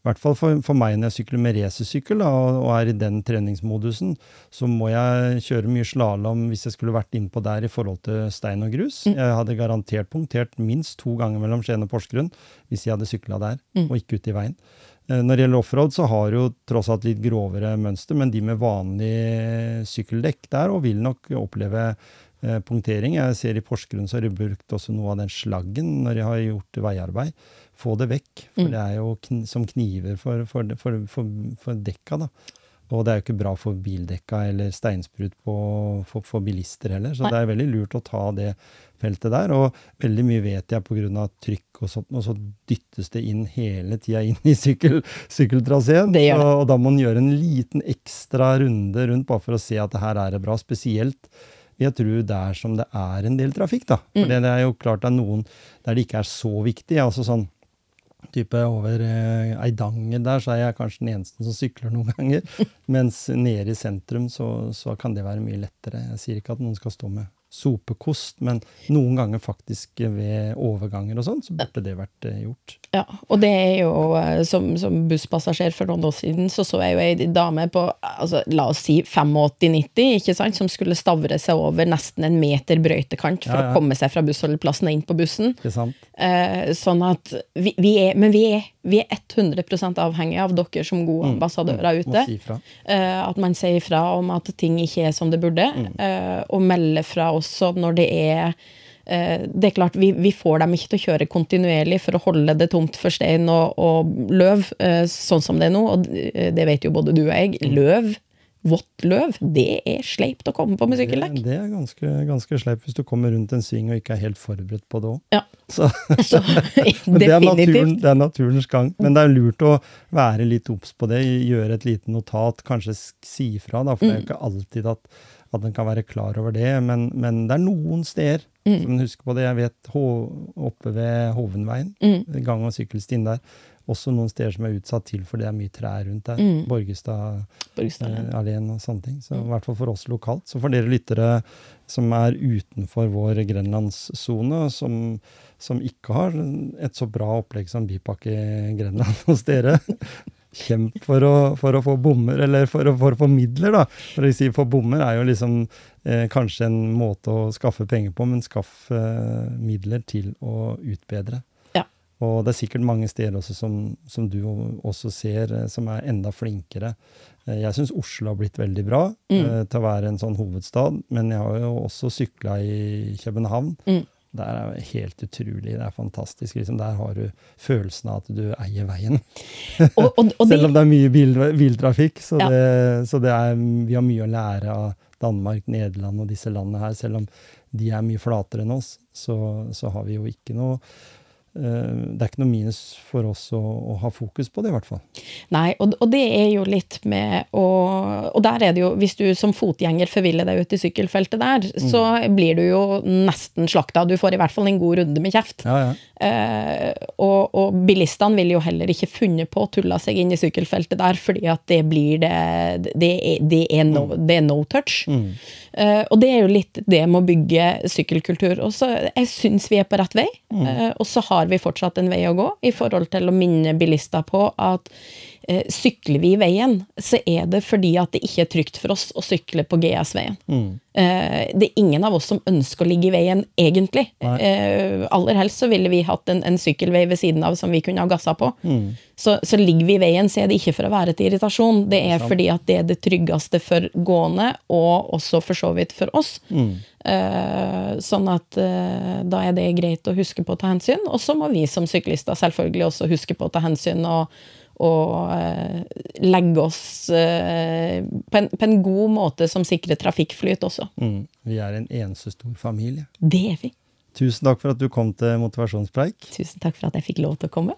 i hvert fall for, for meg når jeg sykler med racersykkel og, og er i den treningsmodusen, så må jeg kjøre mye slalåm hvis jeg skulle vært innpå der i forhold til stein og grus. Jeg hadde garantert punktert minst to ganger mellom Skien og Porsgrunn hvis jeg hadde sykla der, og ikke ute i veien. Eh, Når det gjelder offroad, så har jo tross alt litt grovere mønster, men de med vanlig sykkeldekk der og vil nok oppleve eh, punktering. Jeg ser i Porsgrunn så har de brukt også noe av den slaggen når de har gjort veiarbeid. Få det vekk, for det er jo kn som kniver for, for, for, for, for dekka. da. Og det er jo ikke bra for bildekka eller steinsprut på, for, bilister heller. Så Nei. det er veldig lurt å ta det feltet der. Og veldig mye vet jeg pga. trykk og sånt, og så dyttes det inn hele tida inn i sykkel, sykkeltraseen. Det det. Og, og da må man gjøre en liten ekstra runde rundt bare for å se at det her er det bra. Spesielt jeg tror der som det er en del trafikk, da. For det, det er jo klart det er noen der det ikke er så viktig. altså sånn type over eh, Eidanger der, så er jeg kanskje den eneste som sykler noen [laughs] ganger. Mens nede i sentrum så, så kan det være mye lettere. Jeg sier ikke at noen skal stå med sopekost, men noen ganger faktisk ved overganger og sånn, så burde det vært eh, gjort. Ja, og det er jo eh, som, som busspassasjer for noen år siden, så så jeg jo ei dame på altså, la oss si 85-90, ikke sant, som skulle stavre seg over nesten en meter brøytekant for Ja, ja. å komme seg fra bussholdeplassen og inn på bussen. Ikke sant? Eh, sånn at vi, vi er Men vi er, vi er 100% avhengig av dere som gode ambassadører ute. Mm. Må si. Eh, at man sier ifra om at ting ikke er som det burde, eh, og melder fra også når det er eh, det er klart, vi, vi får dem ikke til å kjøre kontinuerlig for å holde det tomt for stein og, og løv, sånn som det er nå. Og det vet jo både du og jeg. Løv, vått løv, det er sleipt å komme på med sykkeldekk. Det, det er ganske, ganske sleipt hvis du kommer rundt en sving og ikke er helt forberedt på det òg. Ja, Så, [laughs] så [laughs] det er, naturen, det er naturens gang. Men det er lurt å være litt obs på det, gjøre et lite notat, kanskje si fra, da, for det er jo ikke alltid at, at en kan være klar over det. Men, men det er noen steder som en husker på det. Jeg vet oppe ved Hovenveien, gang- og sykkelstien der, også noen steder som er utsatt til for det er mye trær rundt der. Borgestad Borgestad. eh, og sånne ting. Så i hvert fall for oss lokalt. Så for dere lyttere som er utenfor vår grenlandssone, som, som ikke har et så bra opplegg som Bypakke Grenland [laughs] hos dere, kjemp for å, for å få bommer, eller for å, for å få midler, da. For si for bommer er jo liksom eh, kanskje en måte å skaffe penger på, men skaff eh, midler til å utbedre. Og det er sikkert mange steder også som, som du også ser, eh, som er enda flinkere. Eh, Jeg syns Oslo har blitt veldig bra eh, til å være en sånn hovedstad, men jeg har jo også sykla i København. Mm. Der er det helt utrolig. Det er fantastisk. Liksom, der har du følelsen av at du eier veien. Og, og, og [laughs] Selv om det er mye bil, biltrafikk. Så, Ja. det, så det er, vi har mye å lære av Danmark, Nederland og disse landene her. Selv om de er mye flatere enn oss, så, så har vi jo ikke noe Det er ikke noe minus for oss å, å ha fokus på det, i hvert fall. Nei, og, og det er jo litt med å Og der er det jo, hvis du som fotgjenger forviller deg ut i sykkelfeltet der, så blir du jo nesten slakta. Du får i hvert fall en god runde med kjeft. Ja, ja. Eh, og, og bilistene vil jo heller ikke funnet på å tulle seg inn i sykkelfeltet der, fordi at det blir det Det er, det er, no, det er no touch. Eh, og det er jo litt det med å bygge sykkelkultur. Og så Jeg syns vi er på rett vei, mm. og så har vi fortsatt en vei å gå i forhold til å minne bilister på at eh, sykler vi i veien, så er det fordi at det ikke er trygt for oss å sykle på GS-veien. Eh, det er ingen av oss som ønsker å ligge i veien, egentlig. Nei. Eh, aller helst så ville vi hatt en, en sykkelvei ved siden av som vi kunne ha gassa på. Så, så ligger vi i veien, så er det ikke for å være til irritasjon, det er fordi at det er det tryggeste for gående, og også for så vidt for oss. Eh, sånn at eh, da er det greit å huske på å ta hensyn. Og så må vi som syklister selvfølgelig også huske på å ta hensyn og, og eh, legge oss eh, på, en, på en god måte som sikrer trafikkflyt også. Mm. Vi er en eneste stor familie. Det er vi. Tusen takk for at du kom til motivasjonspreik. Tusen takk for at jeg fikk lov til å komme.